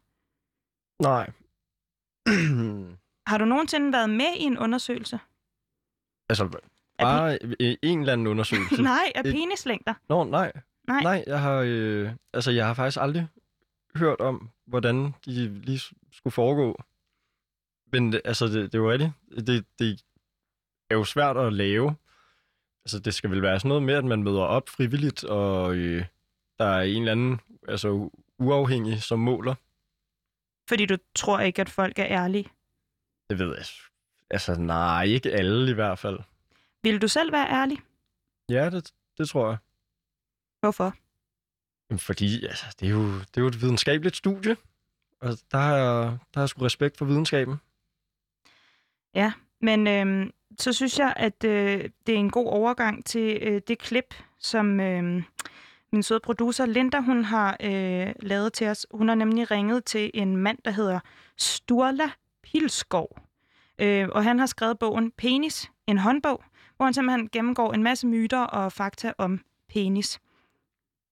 Nej. <clears throat> Har du nogensinde været med i en undersøgelse? altså, bare øh, en eller anden undersøgelse. <laughs> Nej, af penislængder. Nå, nej. Nej. Nej, jeg har, øh, altså, jeg har faktisk aldrig hørt om, hvordan de lige skulle foregå. Men det- altså, det, det er jo rigtigt. Det, det er jo svært at lave. Altså, det skal vel være sådan noget med, at man møder op frivilligt, og øh, der er en eller anden altså, uafhængig, som måler. Fordi du tror ikke, at folk er ærlige. Det ved jeg. Altså, nej, ikke alle i hvert fald. Vil du selv være ærlig? Ja, det, det tror jeg. Hvorfor? Fordi altså, det, er jo, det er jo et videnskabeligt studie, og der har der har jeg sgu respekt for videnskaben. Ja, Men øh, så synes jeg, at øh, det er en god overgang til øh, det klip, som øh, min søde producer Linda hun har øh, lavet til os. Hun har nemlig ringet til en mand, der hedder Sturla Pilskov. Øh, og han har skrevet bogen Penis, en håndbog, hvor han simpelthen gennemgår en masse myter og fakta om penis.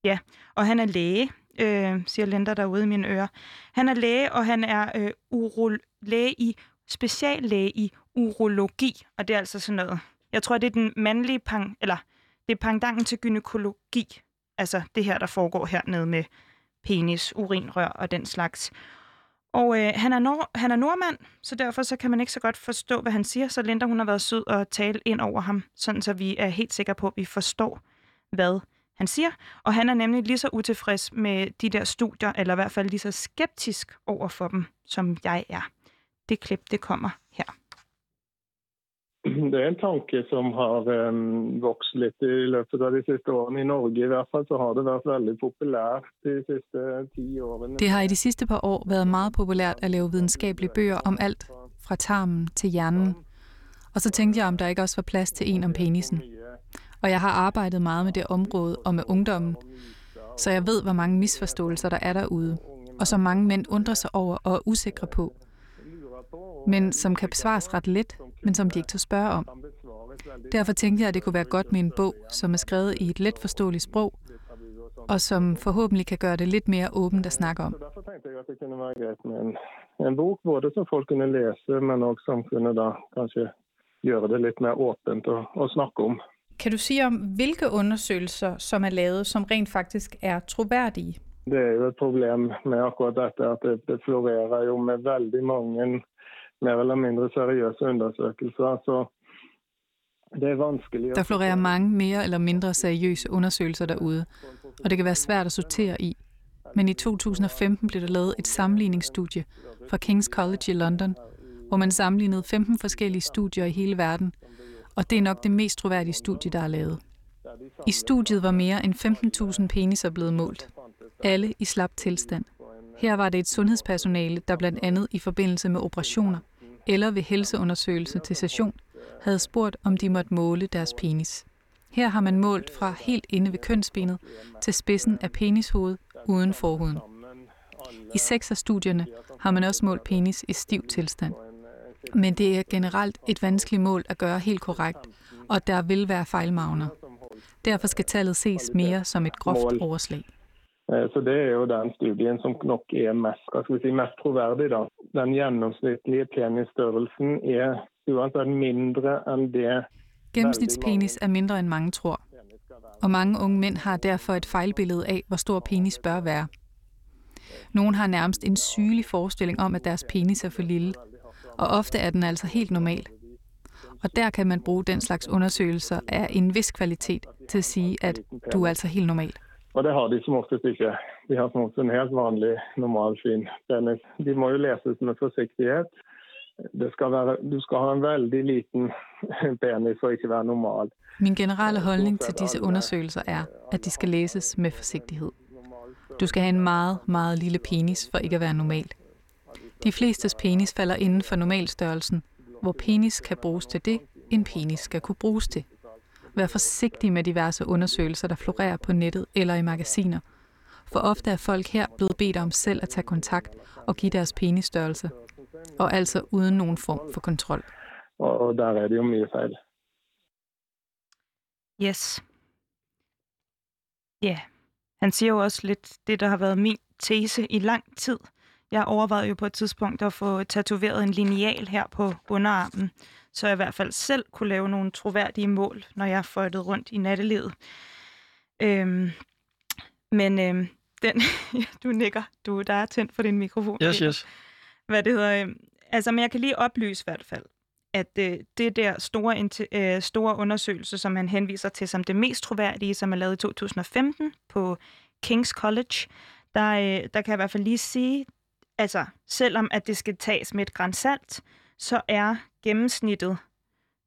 Ja, og han er læge, øh, siger Linda derude i mine ører. Han er læge, og han er øh, uro- læge i speciallæge i urologi, og det er altså sådan noget. Jeg tror, det er den mandlige pang, eller det er pangdangen til gynækologi. Altså det her, der foregår hernede med penis, urinrør og den slags. Og øh, han, er nor- han er nordmand, så derfor så kan man ikke så godt forstå, hvad han siger. Så Linda hun har været sød og tale ind over ham, sådan så vi er helt sikre på, at vi forstår, hvad han siger. Og han er nemlig lige så utilfreds med de der studier, eller i hvert fald lige så skeptisk over for dem, som jeg er. Det klip, det kommer her. Det er en tanke som har um, vokst litt i løpet av de siste årene. I Norge i hvert fall så har det vært veldig populært de siste ti årene. Det har i de sidste par år været meget populært at lave videnskabelige bøger om alt, fra tarmen til hjernen. Og så tænkte jeg, om der ikke også var plads til en om penisen. Og jeg har arbejdet meget med det område og med ungdommen, så jeg ved, hvor mange misforståelser der er derude, og som mange mænd undrer sig over og er usikre på, men som kan besvares ret let, men som de ikke tør spørge om. Derfor tænkte jeg, at det kunne være godt med en bog, som er skrevet i et let forståeligt sprog, og som forhåbentlig kan gøre det lidt mere åbent at snakke om. Derfor tænkte jeg at det kunne være med en, en både som folk kunne læse, men også som kunne da kanskje gøre det lidt mere åbent at å snakke om. Kan du sige om, hvilke undersøgelser, som er lavet, som rent faktisk er troværdige? Det er jo et problem med akkurat dette at det, det florerer jo med veldig mange mer eller mindre seriøse undersøkelser. Så det er vanskelig å Der florerer mange mere eller mindre seriøse undersøgelser derude, og det kan være svært at sortere i. Men i 2015 blev der lavet et sammenligningsstudie fra King's College i London, hvor man sammenlignede 15 forskellige studier i hele verden, og det er nok det mest troværdige studie, der er lavet. I studiet var mere end 15.000 peniser blevet målt. Alle i slap tilstand. Her var det et sundhedspersonale, der blandt andet i forbindelse med operationer eller ved helseundersøgelse til session, havde spurgt, om de måtte måle deres penis. Her har man målt fra helt inde ved kønsbenet til spidsen af penishovedet uden forhuden. I seks af studierne har man også målt penis i stiv tilstand. Men det er generelt et vanskeligt mål at gøre helt korrekt, og der vil være fejlmagner. Derfor skal tallet ses mere som et groft overslag. Eh, Så det er jo den studien som nok er mest, hva skal vi si, mest troverdig. Da. Den gjennomsnittlige penisstørrelsen er uansett mindre enn det Gennemsnitspenis er mindre end mange tror, og mange unge mænd har derfor et fejlbillede af, hvor stor penis bør være. Nogle har nærmest en sygelig forestilling om, at deres penis er for lille, og ofte er den altså helt normal. Og der kan man bruge den slags undersøgelser af en vis kvalitet til at sige, at du er altså helt normal. Og det har de som oftest ikke. De har som oftest en helt vanlig, normal, penis. De må jo leses med forsiktighet. Det skal være, du skal ha en veldig liten penis for ikke være normal. Min generelle holdning til disse undersøgelser er, at de skal læses med forsigtighed. Du skal have en meget, meget lille penis for ikke at være normal. De flestes penis falder inden for normalstørrelsen, hvor penis kan bruges til det, en penis skal kunne bruges til. Vær forsigtig med diverse undersøgelser, der florerer på nettet eller i magasiner. For ofte er folk her blevet bedt om selv at tage kontakt og give deres penisstørrelse. Og altså uden nogen form for kontrol. Og, der er det jo mye feil. Yes. Ja, han siger jo også lidt det, der har været min tese i lang tid. Jeg overvejede jo på et tidspunkt at få tatoveret en lineal her på underarmen, så jeg i hvert fald selv kunne lave nogle troværdige mål, når jeg fløjtede rundt i nattelivet. Øhm, men øhm, den, <laughs> du nikker, du, der er tændt for din mikrofon. Yes, yes. Hvad det hedder. Øhm, altså, men jeg kan lige oplyse i hvert fald, at øh, det der store, øh, store undersøgelse, som han henviser til som det mest troværdige, som er lavet i 2015 på King's College, der, øh, der kan jeg i hvert fald lige sige, altså selvom at det skal tages med et grænsalt, så er gennemsnittet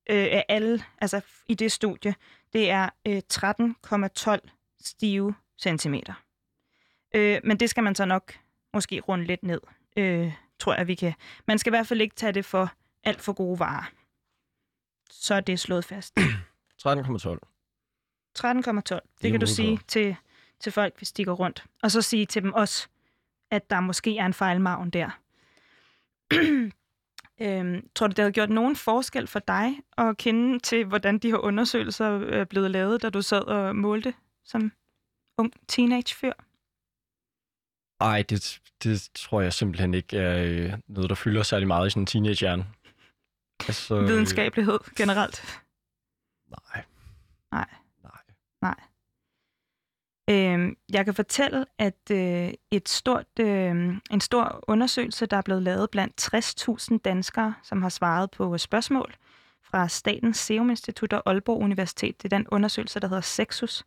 øh, af alle, altså i det studie, det er øh, 13,12 stive centimeter. Øh, men det skal man så nok måske runde lidt ned, øh, tror jeg, vi kan. Man skal i hvert fald ikke tage det for alt for gode varer. Så er det slået fast. <clears throat> 13,12. 13,12. Det kan du sige til, til folk, hvis de går rundt. Og så sige til dem også, at der måske er en fejlmagen der. <clears throat> øhm, tror du, det havde gjort nogen forskel for dig at kende til, hvordan de her undersøgelser er blevet lavet, da du sad og målte som ung teenage-fyr? Ej, det, det tror jeg simpelthen ikke er øh, noget, der fylder særlig meget i sådan en teenagehjerne. Altså, Videnskabelighed generelt? Nej. Nej. Øhm, jeg kan fortælle, at øh, et stort, øh, en stor undersøgelse, der er blevet lavet blandt 60.000 danskere, som har svaret på spørgsmål fra Statens Serum Institut og Aalborg Universitet, det er den undersøgelse, der hedder Sexus,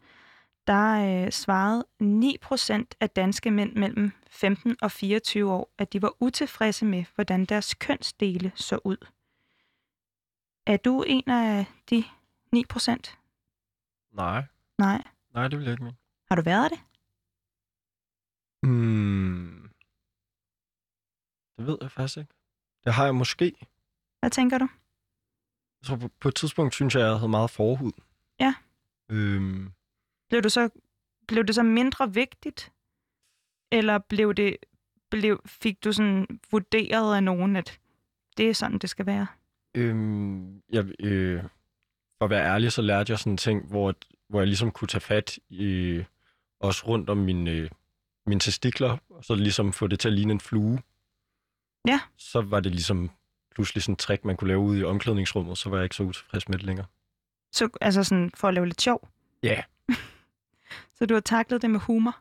der øh, svarede 9% af danske mænd mellem 15 og 24 år, at de var utilfredse med, hvordan deres kønsdele så ud. Er du en af de 9%? Nej. Nej. Nej, det vil jeg ikke mene. Har du været det? Hmm. Det ved jeg faktisk ikke. Det har jeg måske. Hvad tænker du? Jeg tror, på, på et tidspunkt synes jeg, jeg havde meget forhud. Ja. Øhm. Blev, du så, blev det så mindre vigtigt? Eller blev det, blev, fik du sådan vurderet af nogen, at det er sådan, det skal være? Øhm, jeg, øh, for at være ærlig, så lærte jeg sådan en ting, hvor, hvor jeg ligesom kunne tage fat i, også rundt om mine, øh, mine testikler, og så ligesom få det til at ligne en flue. Ja. Så var det ligesom pludselig sådan en trick, man kunne lave ude i omklædningsrummet, så var jeg ikke så utilfreds med det længere. Så altså sådan for at lave lidt sjov? Ja. <laughs> Så du har taklet det med humor?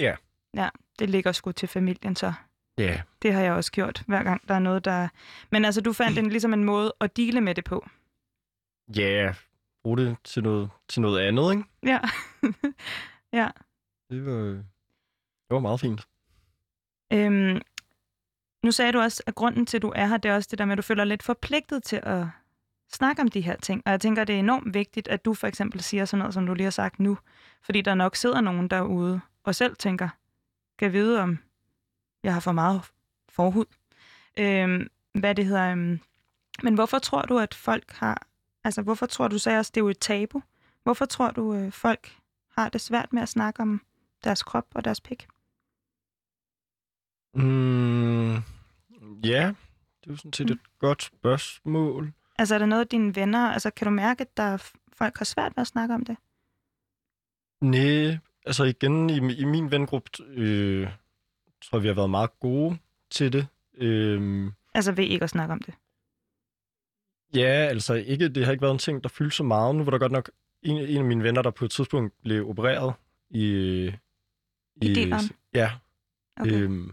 Ja. Ja, det ligger sgu til familien så. Ja. Det har jeg også gjort, hver gang der er noget, der... Men altså, du fandt en, ligesom en måde at dele med det på. Ja, brug det til noget, til noget andet, ikke? Ja. <laughs> ja. Det var, det var meget fint. Øhm, nu sagde du også, at grunden til, at du er her, det er også det der med, at du føler lidt forpligtet til at snakke om de her ting. Og jeg tænker, det er enormt vigtigt, at du for eksempel siger sådan noget, som du lige har sagt nu. Fordi der nok sidder nogen derude og selv tænker, kan vide, om jeg har for meget forhud. Øhm, hvad det hedder. Øhm, men hvorfor tror du, at folk har... Altså, hvorfor tror du, sagde også, det er jo et tabu? Hvorfor tror du, øh, folk har det svært med at snakke om deres krop og deres pik? Mm, ja, det er jo sådan set mm. et godt spørgsmål. Altså er der noget af dine venner, altså kan du mærke, at der folk har svært ved at snakke om det? Nej, altså igen, i, i min vengruppe øh, tror vi har været meget gode til det. Øh, altså ved ikke at snakke om det? Ja, altså ikke, det har ikke været en ting, der fyldte så meget. Nu var der godt nok en, en af mine venner, der på et tidspunkt blev opereret i... I, i Ja. Okay. Øhm,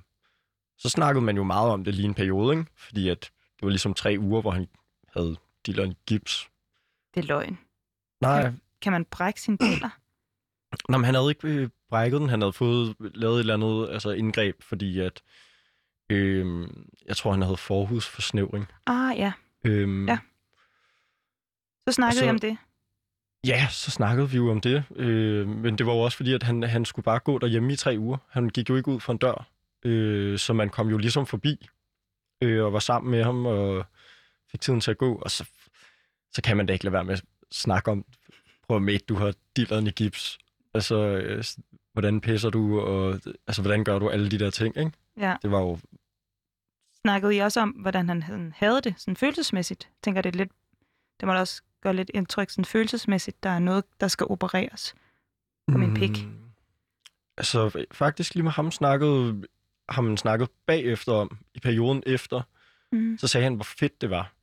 så snakkede man jo meget om det lige en periode, ikke? Fordi at det var ligesom tre uger, hvor han havde dilleren i gips. Det er løgn. Nej. Kan, kan man brække sine diller? <clears throat> Nå, men han havde ikke øh, brækket den. Han havde fået lavet et eller andet altså indgreb, fordi at... Øh, jeg tror, han havde forhudsforsnævring. Ah, ja. Øhm, ja. Så snakkede så, vi om det? Ja, så snakkede vi jo om det. Øh, men det var jo også fordi, at han, han skulle bare gå derhjemme i tre uger. Han gik jo ikke ud for en dør. Øh, så man kom jo ligesom forbi øh, og var sammen med ham og fik tiden til at gå. Og så, så kan man da ikke lade være med at snakke om, prøv at mate, du har dilleren i gips. Altså, øh, hvordan pisser du, og altså, hvordan gør du alle de der ting, ikke? Ja. Det var jo snakkede I også om, hvordan han havde det sådan følelsesmæssigt? Tænker, det lidt, det må da også gøre lidt indtryk sådan følelsesmæssigt. Der er noget, der skal opereres. på min pik? Mm, Altså, faktisk lige med ham snakkede, har man snakket bagefter om, i perioden efter, Mm. så sagde han, hvor fedt det var.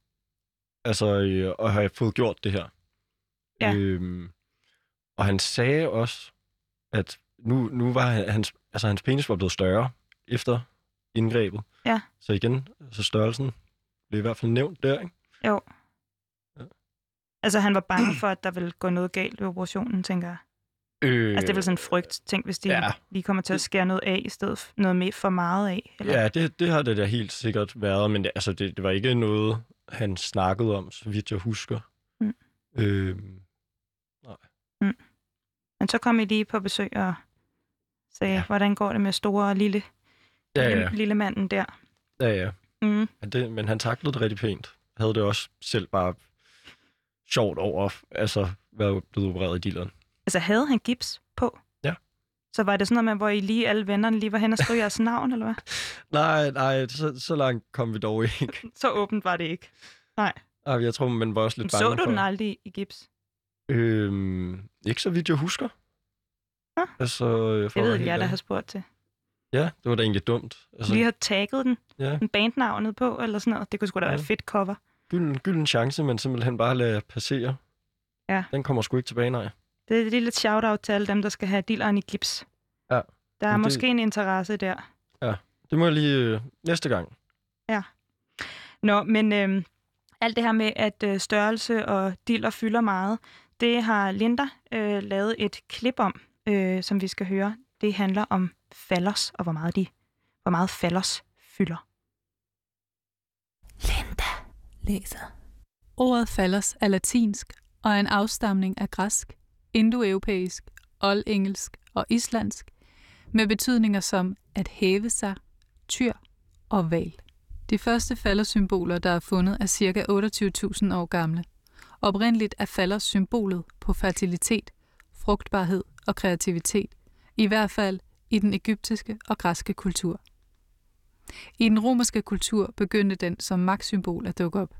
Altså, øh, at have fået gjort det her. Ja. Øhm, og han sagde også, at nu, nu var han- hans, altså, hans penis var blevet større efter indgrebet. Ja. Så igen, så størrelsen blev i hvert fald nævnt der, ikke? Jo. Altså, han var bange for, at der ville gå noget galt ved operationen, tænker jeg. Øh, Altså, det er vel sådan en frygt, tænk, hvis de Ja. lige kommer til at skære noget af, i stedet for noget mere for meget af. Eller? Ja, det, det har det da helt sikkert været, men det, altså, det, det var ikke noget, han snakkede om, så vidt jeg husker. Mm. Øhm, Men så kom I lige på besøg og sagde, Ja. hvordan går det med store og lille, ja, lille, ja, lille manden der? ja, ja. Mm. Men, det, men han taklede det rigtig pænt. Havde det også selv bare sjovt over, altså, være blevet opereret i dilleren. Altså, havde han gips på? Ja. Så var det sådan noget med, hvor I lige alle vennerne lige var hen og skrev jeres navn, eller hvad? <laughs> Nej, nej, så, så langt kom vi dog ikke. <laughs> Så åbent var det ikke. Nej. Ej, jeg tror, man var også Men lidt bange så du for... den aldrig i gips? Øhm, ikke så vidt jeg husker. Nå. Altså, for Det ved være jeg, der har spurgt til. Ja, det var da egentlig dumt. Altså, Lige har tagget den, ja, en bandnavnet på, eller sådan noget. Det kunne sgu da være Ja. et fedt cover. Gylden, gylden chance, men simpelthen bare lade passere. Ja. Den kommer sgu ikke tilbage, nej. Det er et lille shout-out til alle dem, der skal have dilleren i gips. Ja. Der er Men det- måske en interesse der. Det må jeg lige øh, næste gang. Nå, men øhm, alt det her med, at øh, størrelse og diller fylder meget, det har Linda øh, lavet et klip om, øh, som vi skal høre. Det handler om fallers, og hvor meget, de, hvor meget fallers fylder. Linda læser. Ordet fallers er latinsk og er en afstamning af græsk, indoeuropæisk, oldengelsk og islandsk, med betydninger som at hæve sig, tyr og val. De første faldersymboler, der er fundet, er ca. 28.000 år gamle. Oprindeligt er fallers symbolet på fertilitet, frugtbarhed og kreativitet, i hvert fald i den egyptiske og græske kultur. I den romerske kultur begyndte den som magtsymbol at dukke op.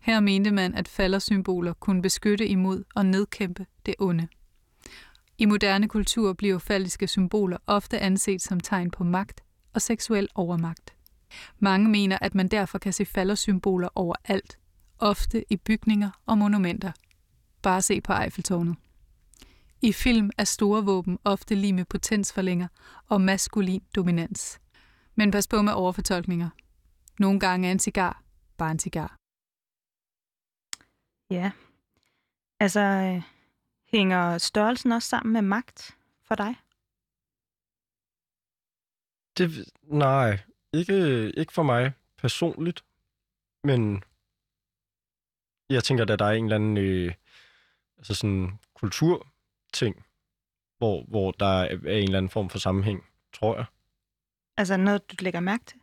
Her mente man, at faldersymboler kunne beskytte imod og nedkæmpe det onde. I moderne kultur bliver faldiske symboler ofte anset som tegn på magt og seksuel overmagt. Mange mener, at man derfor kan se faldersymboler overalt, ofte i bygninger og monumenter. Bare se på Eiffeltårnet. I film er store våben ofte lige med potensforlænger og maskulin dominans. Men pas på med overfortolkninger. Nogle gange er en cigar bare en cigar. Ja. Altså, øh, hænger størrelsen også sammen med magt for dig? Det, nej, ikke, ikke for mig personligt, men jeg tænker, at der er en eller anden øh, altså sådan kulturting, hvor, hvor der er en eller anden form for sammenhæng, tror jeg. Altså noget, du lægger mærke til?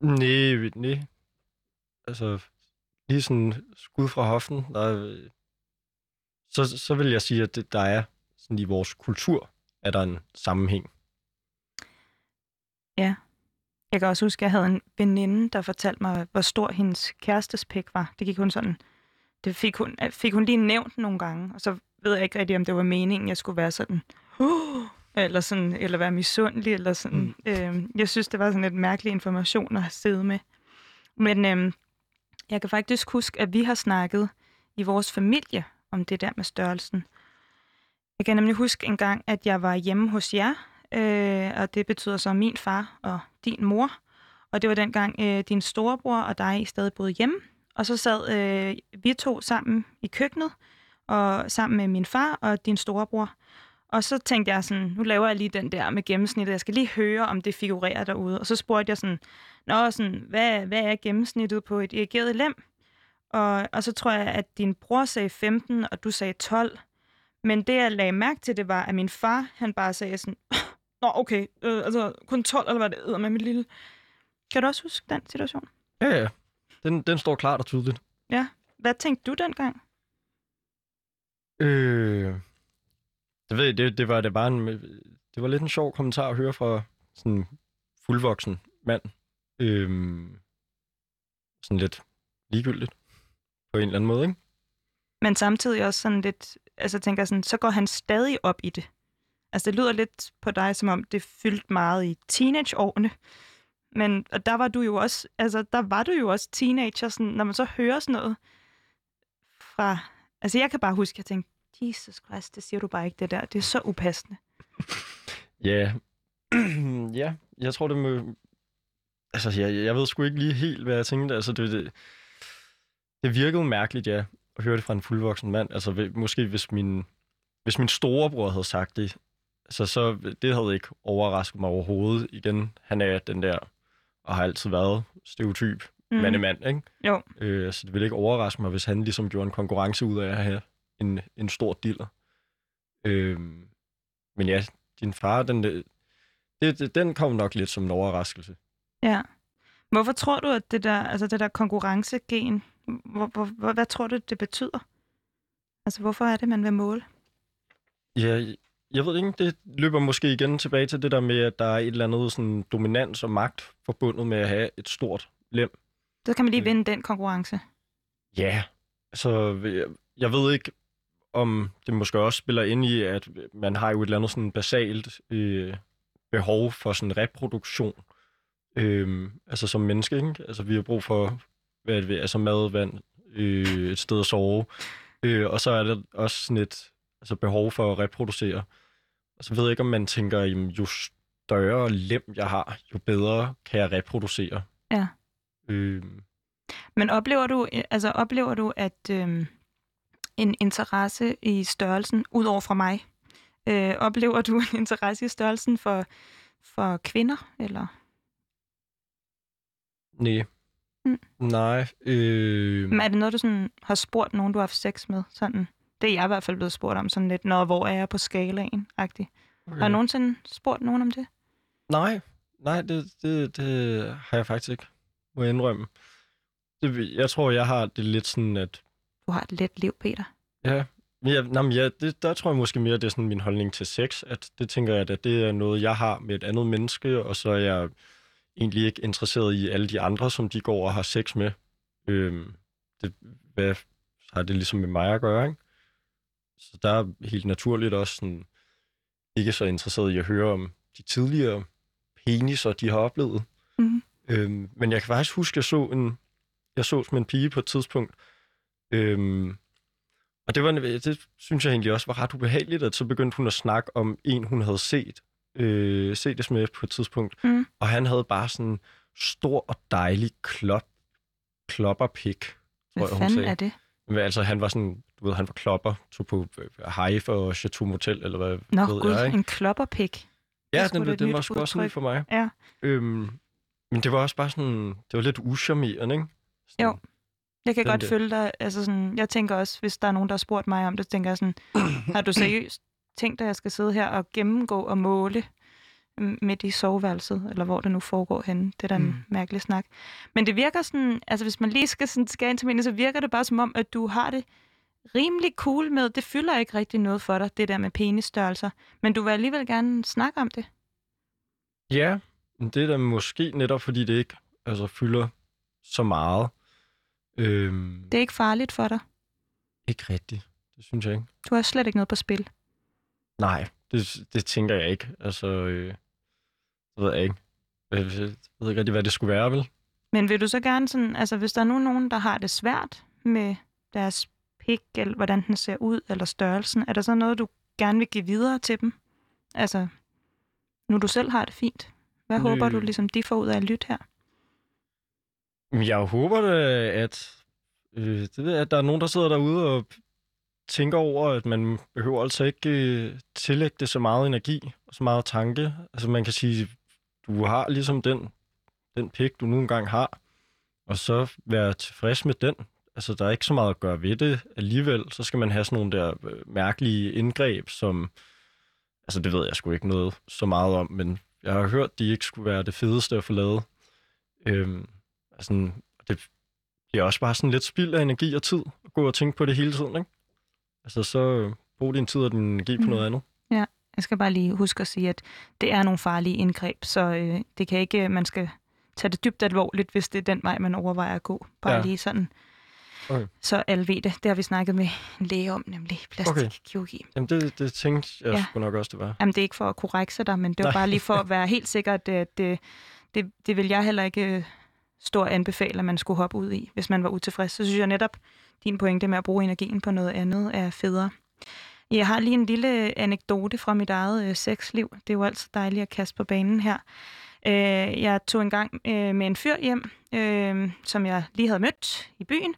Nej, nej. Altså, lige sådan skud fra hoften, der så, så vil jeg sige, at det, der er sådan i vores kultur, er der en sammenhæng. Jeg kan også huske, at jeg havde en veninde, der fortalte mig, hvor stor hendes kærestes pik var. Det gik hun sådan... Det fik hun, fik hun lige nævnt nogle gange, og så ved jeg ikke rigtig, om det var meningen, jeg skulle være sådan... Uh, eller, sådan, eller være misundelig, eller sådan. Mm. Øhm, jeg synes, det var sådan lidt mærkelig information at have siddet med. Men øhm, jeg kan faktisk huske, at vi har snakket i vores familie om det der med størrelsen. Jeg kan nemlig huske en gang, at jeg var hjemme hos jer, øh, og det betyder så min far og din mor. Og det var dengang øh, din storebror og dig stadig boede hjemme. Og så sad øh, vi to sammen i køkkenet, og sammen med min far og din storebror. Og så tænkte jeg sådan, nu laver jeg lige den der med gennemsnittet. Jeg skal lige høre, om det figurerer derude. Og så spurgte jeg sådan, Nå, sådan, hvad, hvad er gennemsnittet på et erigeret lem? Og, og så tror jeg, at din bror sagde 15, og du sagde 12. Men det, jeg lagde mærke til, det var, at min far, han bare sagde sådan, <laughs> Nå, okay, øh, altså kun 12, eller hvad det hedder med mit lille. Kan du også huske den situation? Ja, ja. Den, den står klart og tydeligt. Hvad tænkte du dengang? Øh, det ved jeg, det, det var det var en, øh, det var lidt en sjov kommentar at høre fra sådan en fuldvoksen mand. Øhm, sådan lidt ligegyldigt på en eller anden måde, ikke? Men samtidig også sådan lidt, altså tænker sådan, så går han stadig op i det. Altså, det lyder lidt på dig, som om det fyldte meget i teenageårene. Men og der var du jo også, altså, der var du jo også teenager, sådan, når man så hører sådan noget fra... Altså, jeg kan bare huske, at jeg tænkte, Jesus Christ, det siger du bare ikke, det der. Det er så upassende. <laughs> Ja, <clears throat> ja, jeg tror, det må... Altså, jeg, jeg ved sgu ikke lige helt, hvad jeg tænkte. Altså, det, det, det virkede mærkeligt, ja, at høre det fra en fuldvoksen mand. Altså, måske hvis min, hvis min storebror havde sagt det, altså, så det havde ikke overrasket mig overhovedet. Igen, han er den der, og har altid været stereotyp mm. mandemand, ikke? Jo. Øh, så det ville ikke overraske mig, hvis han ligesom gjorde en konkurrence ud af at have en, en stor diller. Øh, men ja, din far, den, det, det, den kom nok lidt som en overraskelse. Ja. Hvorfor tror du, at det der, altså det der konkurrencegen, hvor, hvor, hvor, hvad tror du, det betyder? Altså, hvorfor er det, man vil måle? Ja, jeg ved ikke, det løber måske igen tilbage til det der med, at der er et eller andet sådan dominans og magt forbundet med at have et stort lem. Så kan man lige Øh. vinde den konkurrence. Ja, altså jeg, jeg ved ikke, om det måske også spiller ind i, at man har jo et eller andet sådan basalt øh, behov for sådan reproduktion. Øh, altså som menneske, ikke? Altså vi har brug for hvad er det, altså mad, vand, øh, et sted at sove. Øh, og så er der også sådan et altså behov for at reproducere. Og så ved jeg ikke, om man tænker, jamen, jo større lem jeg har, jo bedre kan jeg reproducere. Ja. Øh, Men oplever du, altså oplever du, at øhm, en interesse i størrelsen, ud over fra mig, øh, oplever du en interesse i størrelsen for, for kvinder? Eller? nej. Mm. Nej. Øh, Men er det noget, du sådan har spurgt nogen, du har haft sex med? Sådan, det er jeg i hvert fald blevet spurgt om, sådan lidt, når hvor er jeg på skalaen? -agtigt. okay. Har du nogensinde spurgt nogen om det? Nej, nej, det, det, det har jeg faktisk ikke, må jeg indrømme. Det, jeg tror, jeg har det lidt sådan, at Du har et let liv, Peter. ja, jeg, nej, ja det, der tror jeg måske mere, det er sådan min holdning til sex, at det tænker jeg, at det er noget, jeg har med et andet menneske, og så er jeg egentlig ikke interesseret i alle de andre, som de går og har sex med. Øhm, det, hvad har det ligesom med mig at gøre, ikke? Så der er helt naturligt også sådan, ikke så interesseret i at høre om de tidligere peniser, de har oplevet. Mhm. Øhm, men jeg kan faktisk huske, at jeg så en, jeg så som en pige på et tidspunkt. Øhm, og det, var, det synes jeg egentlig også var ret ubehageligt, at så begyndte hun at snakke om en, hun havde set, øh, set det med på et tidspunkt. Mhm. Og han havde bare sådan en stor og dejlig klop, klopperpik, tror Hvad jeg, hun fanden sagde. er det? Men altså, han var sådan, du ved, han var klopper, tog på øh, Hive og Chateau Motel, eller hvad Nå, ved gud, jeg, ikke? en klopperpik. Ja, den, den nyt var sgu også udtryk. for mig. Ja. Øhm, men det var også bare sådan, det var lidt uschammerende, ikke? Sådan, Jo. Jeg kan Den godt der. følge dig. Altså sådan, jeg tænker også, hvis der er nogen, der har spurgt mig om det, tænker jeg sådan, <clears throat> har du seriøst tænkt, at jeg skal sidde her og gennemgå og måle mm, midt i soveværelset, eller hvor det nu foregår henne. Det er da en Mm. mærkelig snak. Men det virker sådan, altså hvis man lige skal sådan skære ind til meningen, så virker det bare som om, at du har det rimelig cool med, det fylder ikke rigtig noget for dig, det der med penisstørrelser. Men du vil alligevel gerne snakke om det. Ja, det er da måske netop, fordi det ikke altså, fylder så meget. Øhm, Det er ikke farligt for dig. Ikke rigtigt. Det synes jeg ikke. Du har slet ikke noget på spil. Nej, det, det tænker jeg ikke. Altså, øh, det ved jeg ikke. Jeg, jeg ved ikke rigtig, hvad det skulle være, vel? Men vil du så gerne sådan, altså hvis der er nu nogen, der har det svært med deres pik, eller hvordan den ser ud, eller størrelsen, er der så noget, du gerne vil give videre til dem? Altså, nu du selv har det fint. Hvad Nø. håber du ligesom, de får ud af at lytte her? Jeg håber da, at, øh, det ved at der er nogen, der sidder derude og tænker over, at man behøver altså ikke øh, tillægge det så meget energi og så meget tanke. Altså man kan sige, du har ligesom den, den pik, du nu engang har, og så være tilfreds med den. Altså der er ikke så meget at gøre ved det alligevel. Så skal man have sådan nogle der øh, mærkelige indgreb, som, altså det ved jeg sgu ikke noget så meget om, men jeg har hørt, de ikke skulle være det fedeste at få lavet. Øhm, altså, det bliver også bare sådan lidt spild af energi og tid at gå og tænke på det hele tiden, ikke? Altså, så øh, brug din tid og din energi på Mm. noget andet. Jeg skal bare lige huske at sige, at det er nogle farlige indgreb, så øh, det kan ikke, man skal tage det dybt alvorligt, hvis det er den vej, man overvejer at gå. Bare Ja. ja. lige sådan Okay. Så alle ved det. Det har vi snakket med en læge om, nemlig plastikkirurgi. Jamen, det, det tænkte jeg Ja. ja. sgu nok også, det var. Jamen, det er ikke for at korrekse dig, men det var Nej. bare lige for at være <laughs> helt sikker, at det, det, det, det vil jeg heller ikke stor anbefaler, anbefale, at man skulle hoppe ud i, hvis man var utilfreds. Så synes jeg netop, din pointe med at bruge energien på noget andet er federe. Jeg har lige en lille anekdote fra mit eget øh, sexliv. Det er jo altid dejligt at kaste på banen her. Øh, jeg tog en gang øh, med en fyr hjem, øh, som jeg lige havde mødt i byen,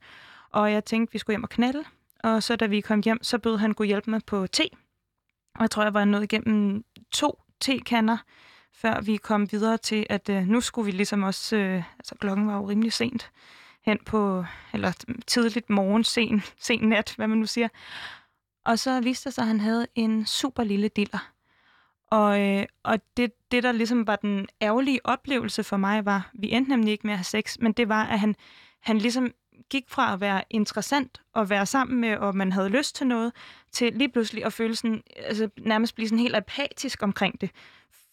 og jeg tænkte, vi skulle hjem og knalde. Og så da vi kom hjem, så bød han kunne hjælpe mig på te. Og jeg tror, jeg var nået igennem to tekander, før vi kom videre til, at øh, nu skulle vi ligesom også, øh, altså klokken var jo rimelig sent, hen på, eller tidligt morgen, sen, sen nat, hvad man nu siger. Og så viste det sig, at han havde en super lille diller. Og, øh, og det, det, der ligesom var den ærgerlige oplevelse for mig, var, vi endte nemlig ikke med at have sex, men det var, at han, han ligesom gik fra at være interessant og være sammen med, og man havde lyst til noget, til lige pludselig at føle sådan, altså nærmest blive sådan helt apatisk omkring det.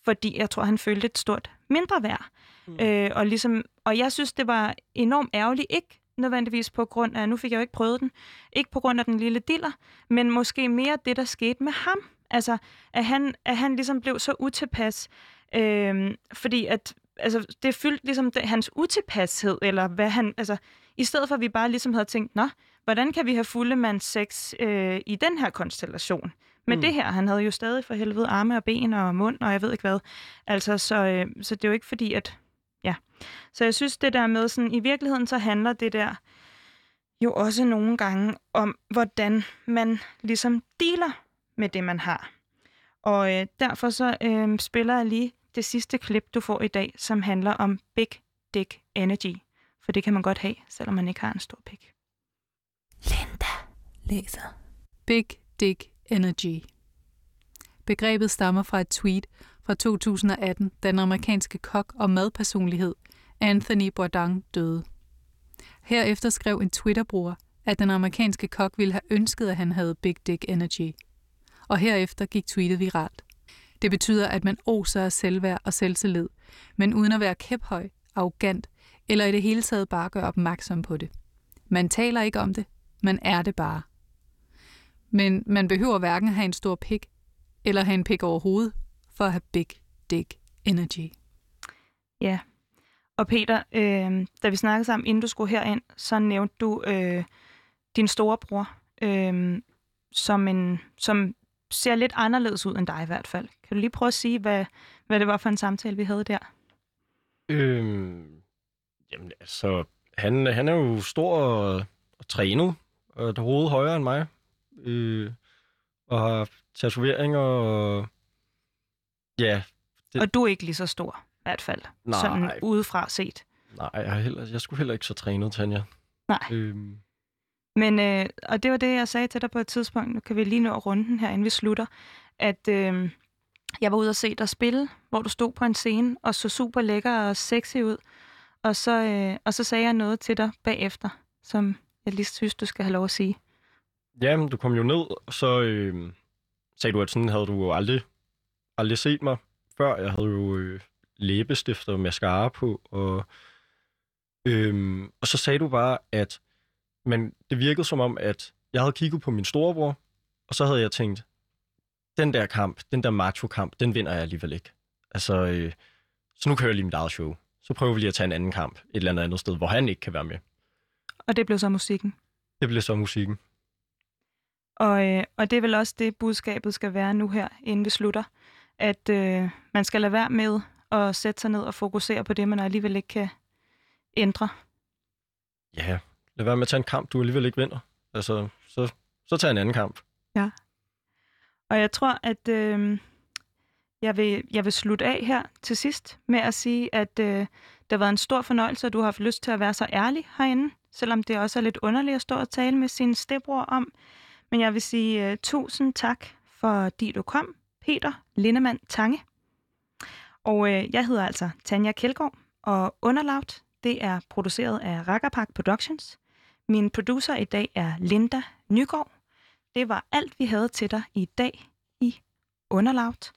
Fordi jeg tror, han følte et stort mindre værd. Mm. Øh, og, ligesom, og jeg synes, det var enormt ærgerligt, ikke nødvendigvis på grund af, nu fik jeg jo ikke prøvet den, ikke på grund af den lille diller, men måske mere det, der skete med ham. Altså, at han, at han ligesom blev så utilpas, øh, fordi at, altså, det fyldte ligesom det, hans utilpashed, eller hvad han, altså, i stedet for at vi bare ligesom havde tænkt, nå, hvordan kan vi have fuldemands sex øh, i den her konstellation? Men mm. det her, han havde jo stadig for helvede arme og ben og mund, og jeg ved ikke hvad. Altså, så, øh, så det er jo ikke fordi, at... Ja. Så jeg synes, det der med sådan, i virkeligheden så handler det der jo også nogle gange om, hvordan man ligesom dealer med det, man har. Og øh, derfor så øh, spiller jeg lige det sidste klip, du får i dag, som handler om Big Dick Energy. For det kan man godt have, selvom man ikke har en stor pik. Linda læser. Big Dick Energy. Begrebet stammer fra et tweet fra 2018, da den amerikanske kok og madpersonlighed Anthony Bourdain døde. Herefter skrev en Twitter-bruger, at den amerikanske kok ville have ønsket, at han havde Big Dick Energy. Og herefter gik tweetet viralt. Det betyder, at man oser af selvværd og selvtillid, men uden at være kæphøj, arrogant eller i det hele taget bare gøre opmærksom på det. Man taler ikke om det, man er det bare. Men man behøver hverken have en stor pik, eller have en pik overhovedet, for at have big dick energy. Ja. Og Peter, øh, da vi snakkede sammen, inden du skulle herind, så nævnte du øh, din storebror, øh, som, en, som ser lidt anderledes ud end dig i hvert fald. Kan du lige prøve at sige, hvad, hvad det var for en samtale, vi havde der? Øhm, jamen, altså, han, han er jo stor og, og trænet, og et hoved højere end mig. Øh, og har tatoveringer og... Ja, Det- Og du er ikke lige så stor, i hvert fald. Nej. Sådan udefra set. nej, jeg, er heller, jeg skulle heller ikke så trænet, Tanja. Nej. Øhm, Men, øh, og det var det, jeg sagde til dig på et tidspunkt, nu kan vi lige nå runden her, inden vi slutter, at øh, jeg var ude og se dig spille, hvor du stod på en scene og så super lækker og sexy ud. Og så, øh, og så sagde jeg noget til dig bagefter, som jeg lige synes, du skal have lov at sige. Jamen, du kom jo ned, og så øh, sagde du, at sådan havde du jo aldrig, aldrig set mig før. Jeg havde jo øh, læbestift og mascara på, og, øh, og så sagde du bare, at men det virkede som om, at jeg havde kigget på min storebror, og så havde jeg tænkt, den der kamp, den der macho-kamp, den vinder jeg alligevel ikke. Altså, øh, så nu kører jeg lige mit eget show. Så prøver vi lige at tage en anden kamp et eller andet andet sted, hvor han ikke kan være med. Og det blev så musikken. Det bliver så musikken. Og, øh, og det er vel også det, budskabet skal være nu her, inden vi slutter. At øh, man skal lade være med at sætte sig ned og fokusere på det, man alligevel ikke kan ændre. Ja, lad være med at tage en kamp, du alligevel ikke vinder. Altså, så, så tag en anden kamp. Og jeg tror, at øh, jeg, vil, jeg vil slutte af her til sidst med at sige, at øh, det har været en stor fornøjelse, at du har haft lyst til at være så ærlig herinde, selvom det også er lidt underligt at stå og tale med sin stedbror om. Men jeg vil sige uh, tusind tak, fordi du kom, Peter Lindemann Tange. Og uh, jeg hedder altså Tanja Kjeldgaard, og Underlaut, det er produceret af Rackerpark Productions. Min producer i dag er Linda Nygaard. Det var alt, vi havde til dig i dag i Underlaut.